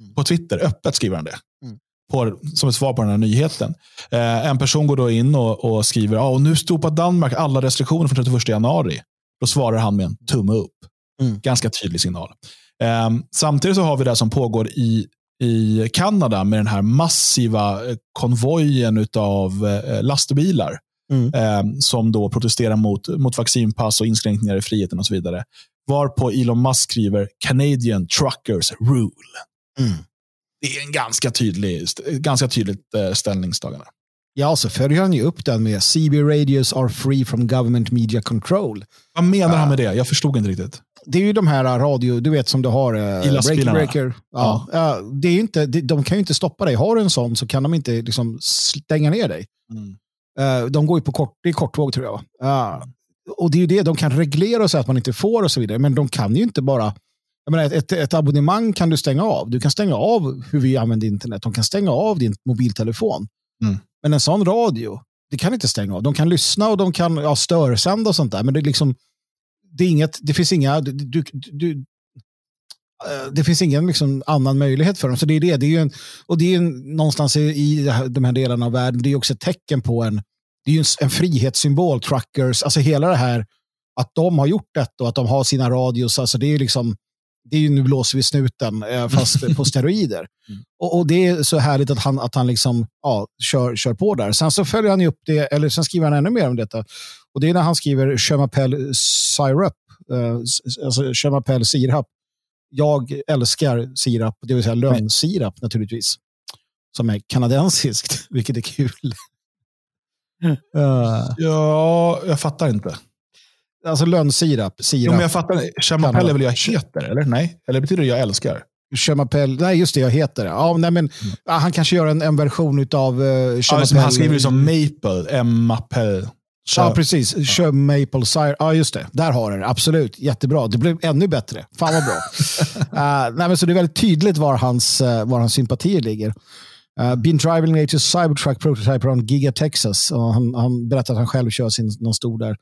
Mm. På Twitter, öppet skriver han det. Mm. På, som ett svar på den här nyheten. En person går då in och, och skriver ah, och nu stopar Danmark alla restriktioner från 31 januari. Då svarar han med en tumme upp. Mm. Ganska tydlig signal. Um, samtidigt så har vi det som pågår i i Kanada med den här massiva eh, konvojen av eh, lastbilar. Mm. Eh, som då protesterar mot, mot vaccinpass och inskränkningar i friheten och så vidare. Varpå Elon Musk skriver Canadian truckers rule. Mm. Det är en ganska, tydlig, ganska tydligt ställningstagande. Ja, så följer han ju upp den med CB radios are free from government media control. Vad menar han med det? Jag förstod inte riktigt det är ju de här radio, du vet som du har. Eh, I lastbilarna? Breaker. Ja. ja. det är inte, de kan ju inte stoppa dig. Har du en sån så kan de inte liksom stänga ner dig. Mm. Uh, de går ju på kort, det är kortvåg tror jag. Uh, och det är ju det, de kan reglera och säga att man inte får och så vidare. Men de kan ju inte bara jag menar, ett, ett, abonnemang kan du stänga av. Du kan stänga av hur vi använder internet. De kan stänga av din mobiltelefon. Mm. Men en sån radio, det kan inte stänga av. De kan lyssna och de kan ja, störsända och sånt där. Men det är liksom det, är inget, det finns inga... Du, du, eh, det finns ingen liksom annan möjlighet för dem. Så det är det. det är en, och det är en, någonstans i de här delarna av världen, det är också ett tecken på en, det är en, en frihetssymbol, truckers, alltså hela det här att de har gjort detta och att de har sina radios, alltså det är liksom, det är ju nu blåser vi snuten, eh, fast på steroider. Mm. Och, och, det är så härligt att han, att han liksom, ja, kör, kör på där. Sen så följer han upp det, eller sen skriver han ännu mer om detta. Och det är när han skriver Chemapel Syrup, eh, alltså Chemapel sirap. Jag älskar sirap, det vill säga lönnsirap naturligtvis. Som är kanadensiskt, vilket är kul. uh. Ja, jag fattar inte. Alltså lönnsirap. Sirap. Jo, men jag fattar. Chamapelle är väl jag heter, eller? Nej? Eller betyder det jag älskar? Chemapel, nej just det, jag heter det. Ja, nej, men, mm. han kanske gör en, en version av uh, ja, Han skriver ju som Maple, M-Maple. Ja, precis. Ja. Kör Maple Cider. Ja, just det. Där har du det. Absolut. Jättebra. Det blev ännu bättre. Fan vad bra. uh, nej, men så det är väldigt tydligt var hans, uh, var hans sympatier ligger. Uh, been driving a Cybertruck prototype around Giga, Texas. Och han, han berättar att han själv kör sin, någon stor där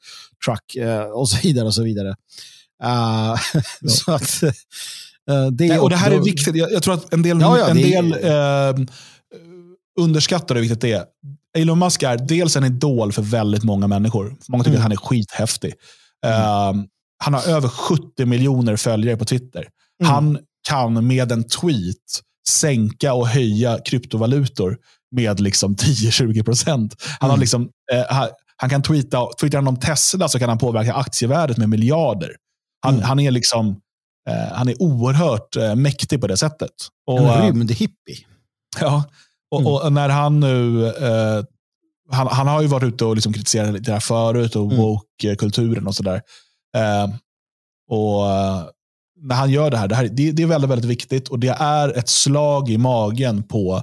truck uh, och så vidare. och så vidare. Uh, så att, det, Nej, och det här är viktigt. Jag, jag tror att en del, ja, ja, en del är... underskattar hur viktigt det är. Elon Musk är dels en idol för väldigt många människor. Många tycker mm. att han är skithäftig. Mm. han har över 70 miljoner följare på Twitter. Mm. Han kan med en tweet sänka och höja kryptovalutor med liksom 10-20 procent. Han, mm. liksom, eh, han kan tweeta, tweetar han om Tesla så kan han påverka aktievärdet med miljarder. Han, mm. han är liksom eh, han är oerhört eh, mäktig på det sättet. Och, en rymdhippie. Ja, och, mm. och, när han nu eh, han, han, har ju varit ute och liksom kritiserat det här förut och mm. woke-kulturen och sådär. Eh, och när han gör det här, det, här det, det, är väldigt, väldigt viktigt och det är ett slag i magen på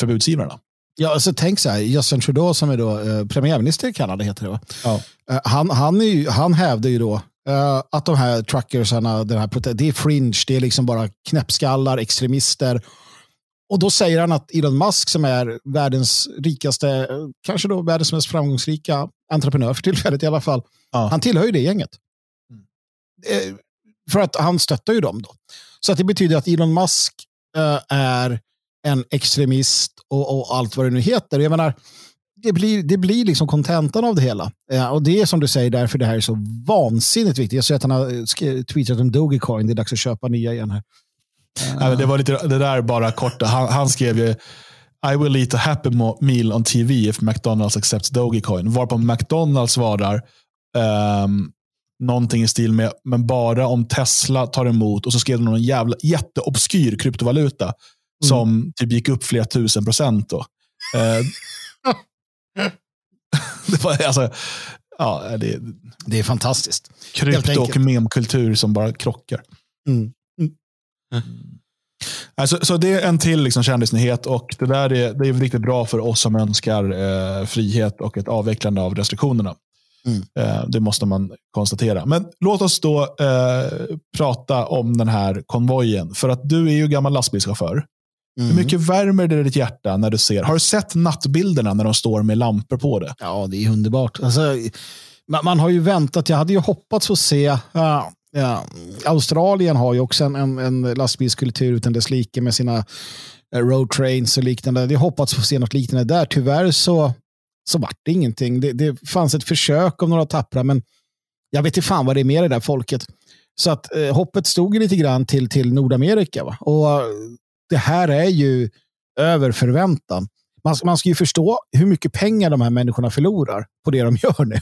förbudsivrarna. Ja, alltså tänk så här, Justin Trudeau som är då eh, premiärminister i Kanada, heter det? Ja. Eh, han, han, ju, han hävdar ju då eh, att de här truckersarna, den här, det är fringe, det är liksom bara knäppskallar, extremister. Och då säger han att Elon Musk som är världens rikaste, kanske då världens mest framgångsrika entreprenör för tillfället i alla fall, ja. han tillhör ju det gänget. Mm. För att han stöttar ju dem då. Så att det betyder att Elon Musk uh, är en extremist och, och, allt vad det nu heter. Jag menar, det blir, det blir liksom kontentan av det hela. Uh, och det är som du säger därför det här är så vansinnigt viktigt. Jag ser att han har tweetat om Dogecoin. Det är dags att köpa nya igen här. Uh. det var lite det där bara kort. Han, han skrev ju I will eat a happy meal on TV if McDonalds accepts Dogecoin. Varpå McDonalds svarar um, någonting i stil med, men bara om Tesla tar emot, och så skrev de någon jävla jätteobskyr kryptovaluta mm. som typ gick upp flera tusen procent. Då. Eh, det, var, alltså, ja, det, det är fantastiskt. Krypto och memkultur som bara krockar. Mm. Mm. Alltså, så det är en till liksom kändisnyhet och det där är, det är riktigt bra för oss som önskar eh, frihet och ett avvecklande av restriktionerna. Mm. Eh, det måste man konstatera. Men låt oss då eh, prata om den här konvojen. För att du är ju gammal lastbilschaufför. Mm. Hur mycket värmer det ditt hjärta när du ser? Har du sett nattbilderna när de står med lampor på det? Ja, det är underbart. Alltså, man, man har ju väntat. Jag hade ju hoppats få se. Ja, ja. Australien har ju också en, en, en lastbilskultur utan dess like med sina eh, road trains och liknande. Jag hade hoppats få se något liknande där. Tyvärr så så vart det ingenting. Det, det fanns ett försök av några tappra, men jag vet inte fan vad det är med det där folket. Så att eh, hoppet stod lite grann till, till Nordamerika. Va? Och det här är ju över förväntan. Man, man ska ju förstå hur mycket pengar de här människorna förlorar på det de gör nu.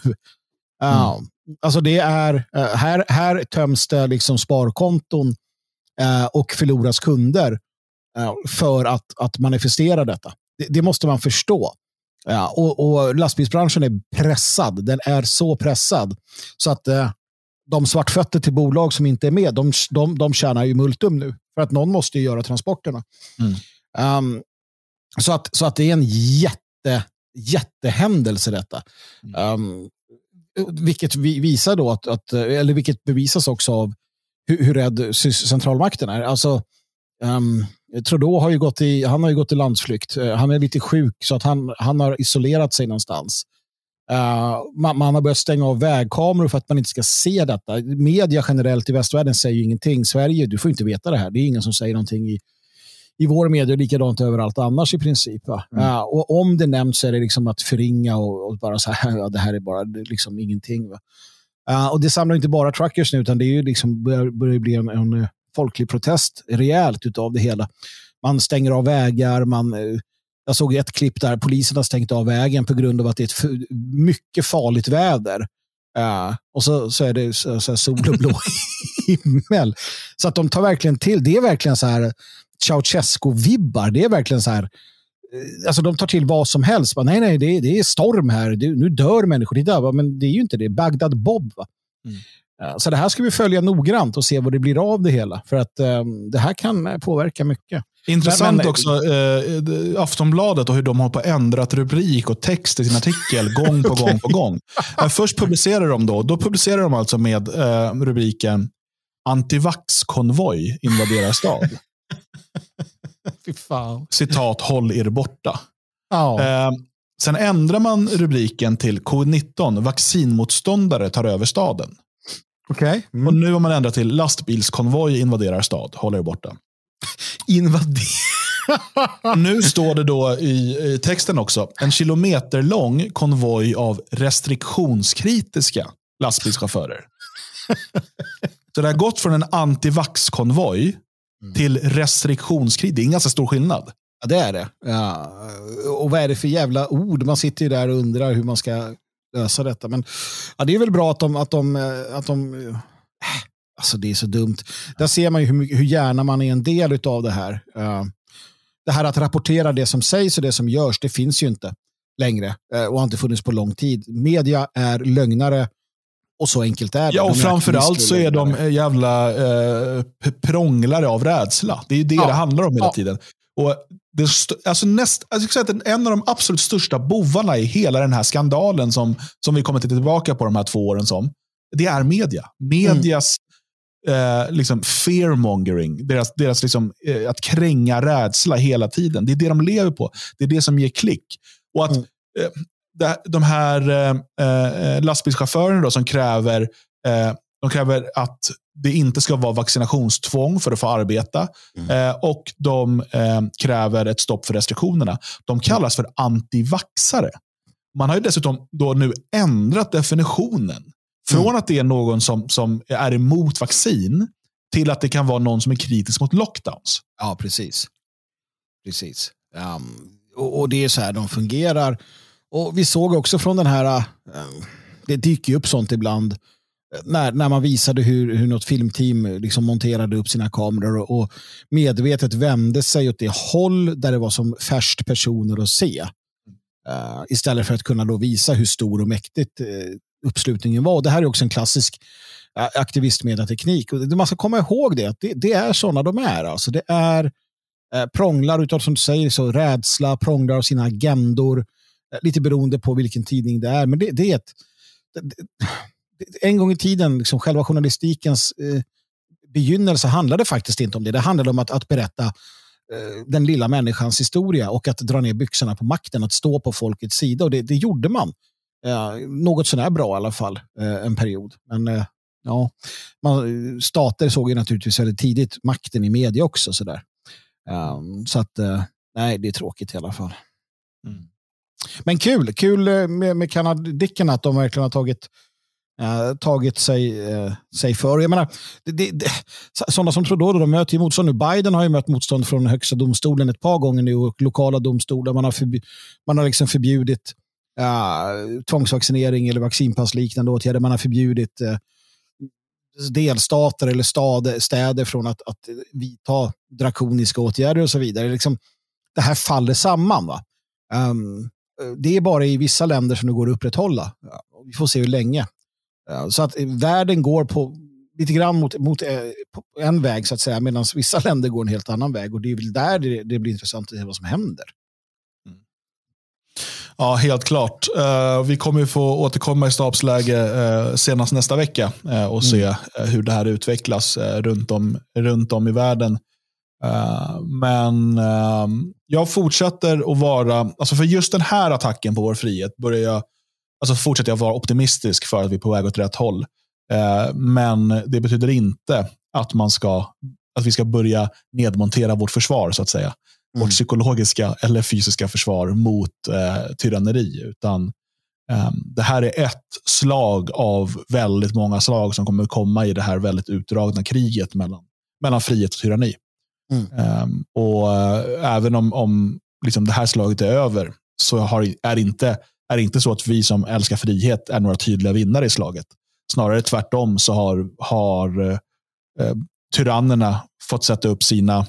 Mm. Uh, alltså det är, uh, här, här töms det liksom sparkonton uh, och förloras kunder för att, att manifestera detta. Det, det måste man förstå. Ja, och, och lastbilsbranschen är pressad. Den är så pressad. Så att eh, de svartfötter till bolag som inte är med, de, de, de tjänar ju multum nu. För att någon måste ju göra transporterna. Mm. Um, så, att, så att det är en jätte, jättehändelse detta. Um, vilket visar då att, att, eller vilket bevisas också av hur, hur rädd centralmakten är. Alltså, um, Trudeau har ju gått i, han har ju gått i landsflykt. Uh, han är lite sjuk så att han, han har isolerat sig någonstans. Uh, man, man, har börjat stänga av vägkameror för att man inte ska se detta. Media generellt i västvärlden säger ju ingenting. Sverige, du får inte veta det här. Det är ingen som säger någonting i, i vår media, likadant överallt annars i princip. Mm. Uh, och om det nämns är det liksom att förringa och, och bara så här, ja, det här är bara liksom ingenting. Uh, och det samlar inte bara truckers nu, utan det är ju liksom, börjar, börjar bli en, en folklig protest rejält av det hela. Man stänger av vägar, man, eh, jag såg ett klipp där polisen har stängt av vägen på grund av att det är ett mycket farligt väder. Uh, och så, så är det så, så sol och blå himmel. Så att de tar verkligen till. Det är verkligen så här Ceausescu-vibbar. Det är verkligen så här. Eh, alltså de tar till vad som helst. Men, nej, nej, det, det är storm här. Det, nu dör människor. Titta, men det är ju inte det. Bagdad Bob. Va? Mm. Så det här ska vi följa noggrant och se vad det blir av det hela. För att um, det här kan påverka mycket. Intressant men, men, också, eh, Aftonbladet och hur de har på ändrat rubrik och text i sin artikel gång på gång på gång. Eh, först publicerar de då, då publicerar de alltså med eh, rubriken Antivax-konvoj invaderar stad. Citat, håll er borta. Oh. Eh, sen ändrar man rubriken till covid-19, vaccinmotståndare tar över staden. Okay. Mm. Och nu har man ändrat till lastbilskonvoj invaderar stad, håll er borta. Invadera. nu står det då i, i, texten också, en kilometerlång konvoj av restriktionskritiska lastbilschaufförer. Så det har gått från en antivax-konvoj mm. till restriktionskrig. Det är en ganska stor skillnad. Ja, det är det. Ja. Och vad är det för jävla ord? Man sitter ju där och undrar hur man ska lösa detta. Men ja, det är väl bra att de, att de, att de äh, Alltså det är så dumt. Där ser man ju hur, hur gärna man är en del av det här. Uh, det här att rapportera det som sägs och det som görs, det finns ju inte längre uh, och har inte funnits på lång tid. Media är lögnare och så enkelt är det. Ja, och de framförallt så är de jävla eh, prånglare av rädsla. Det är det ja. det handlar om hela ja. tiden. Och det, alltså näst, jag säga att en av de absolut största bovarna i hela den här skandalen som, som vi kommer tillbaka på de här två åren som, det är media. Medias mm. eh, liksom fearmongering, deras, deras liksom, eh, att kränga rädsla hela tiden. Det är det de lever på. Det är det som ger klick. Och att mm. eh, de här eh, eh, lastbilschaufförerna då, som kräver, eh, de kräver att det inte ska vara vaccinationstvång för att få arbeta. Mm. Eh, och de eh, kräver ett stopp för restriktionerna. De kallas för antivaxare. Man har ju dessutom då nu ändrat definitionen. Från mm. att det är någon som, som är emot vaccin till att det kan vara någon som är kritisk mot lockdowns. Ja, precis. Precis. Um, och, och, det är så här de fungerar. Och Vi såg också från den här, äh, det dyker ju upp sånt ibland, när, när man visade hur, hur något filmteam liksom monterade upp sina kameror och, och medvetet vände sig åt det håll där det var som färst personer att se. Uh, istället för att kunna då visa hur stor och mäktigt uh, uppslutningen var. Det här är också en klassisk eh, uh, aktivistmediateknik. Och man ska komma ihåg det, att det, det är sådana de är. Alltså det är uh, prånglar utav, som du säger, så rädsla, prånglar av sina agendor, Uh, lite beroende på vilken tidning det är. Men det, det är ett en gång i tiden, liksom själva journalistikens eh, begynnelse handlade faktiskt inte om det. Det handlade om att, att berätta eh, den lilla människans historia och att dra ner byxorna på makten, att stå på folkets sida. Och det, det gjorde man. Eh, något sånär bra i alla fall, eh, en period. Men eh, ja, man, stater såg ju naturligtvis väldigt tidigt makten i media också. Sådär. Um, så att, eh, nej, det är tråkigt i alla fall. Mm. Men kul, kul med, med kanadickerna att de verkligen har tagit, eh, tagit sig, eh, sig för. Jag menar, det, det, det, sådana som Trudeau, de möter ju motstånd nu. Biden har ju mött motstånd från högsta domstolen ett par gånger nu och lokala domstolar. Man har, förbi, man har liksom förbjudit eh, tvångsvaccinering eller vaccinpassliknande åtgärder. Man har förbjudit eh, delstater eller stad, städer från att, att vidta drakoniska åtgärder och så vidare. Liksom, det här faller samman. Va? Um, det är bara i vissa länder som det går att upprätthålla. Vi får se hur länge. Så att världen går på lite grann mot, mot eh, en väg så att säga, medan vissa länder går en helt annan väg. Och det är väl där det, det blir intressant att se vad som händer. Mm. Ja, helt klart. Uh, vi kommer få återkomma i stabsläge uh, senast nästa vecka uh, och se mm. hur det här utvecklas runt, om, runt om i världen. Men jag fortsätter att vara, alltså för just den här attacken på vår frihet börjar jag, alltså fortsätter jag vara optimistisk för att vi är på väg åt rätt håll. Uh, men det betyder inte att, man ska, att vi ska börja nedmontera vårt försvar, så att säga. Mm. Vårt psykologiska eller fysiska försvar mot tyranneri. Utan ehm, det här är ett slag av väldigt många slag som kommer komma i det här väldigt utdragna kriget mellan, mellan frihet och tyranni. Mm. Um, och uh, även om, om liksom det här slaget är över så har, är, inte, är det inte så att vi som älskar frihet är några tydliga vinnare i slaget. Snarare tvärtom så har, har uh, tyrannerna fått sätta upp sina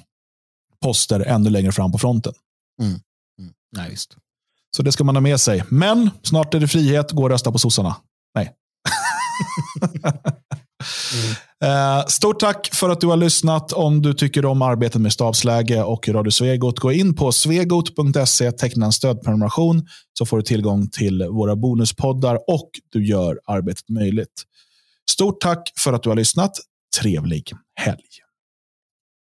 poster ännu längre fram på fronten. Mm. Mm. Nej, just. Så det ska man ha med sig. Men snart är det frihet, gå och rösta på sossarna. Nej. Mm. Eh, stort tack för att du har lyssnat. Om du tycker om arbetet med stabsläge och Radio Svegot, gå in på svegot.se, teckna en stödprenumeration så får du tillgång till våra bonuspoddar och du gör arbetet möjligt. Stort tack för att du har lyssnat. Trevlig helg.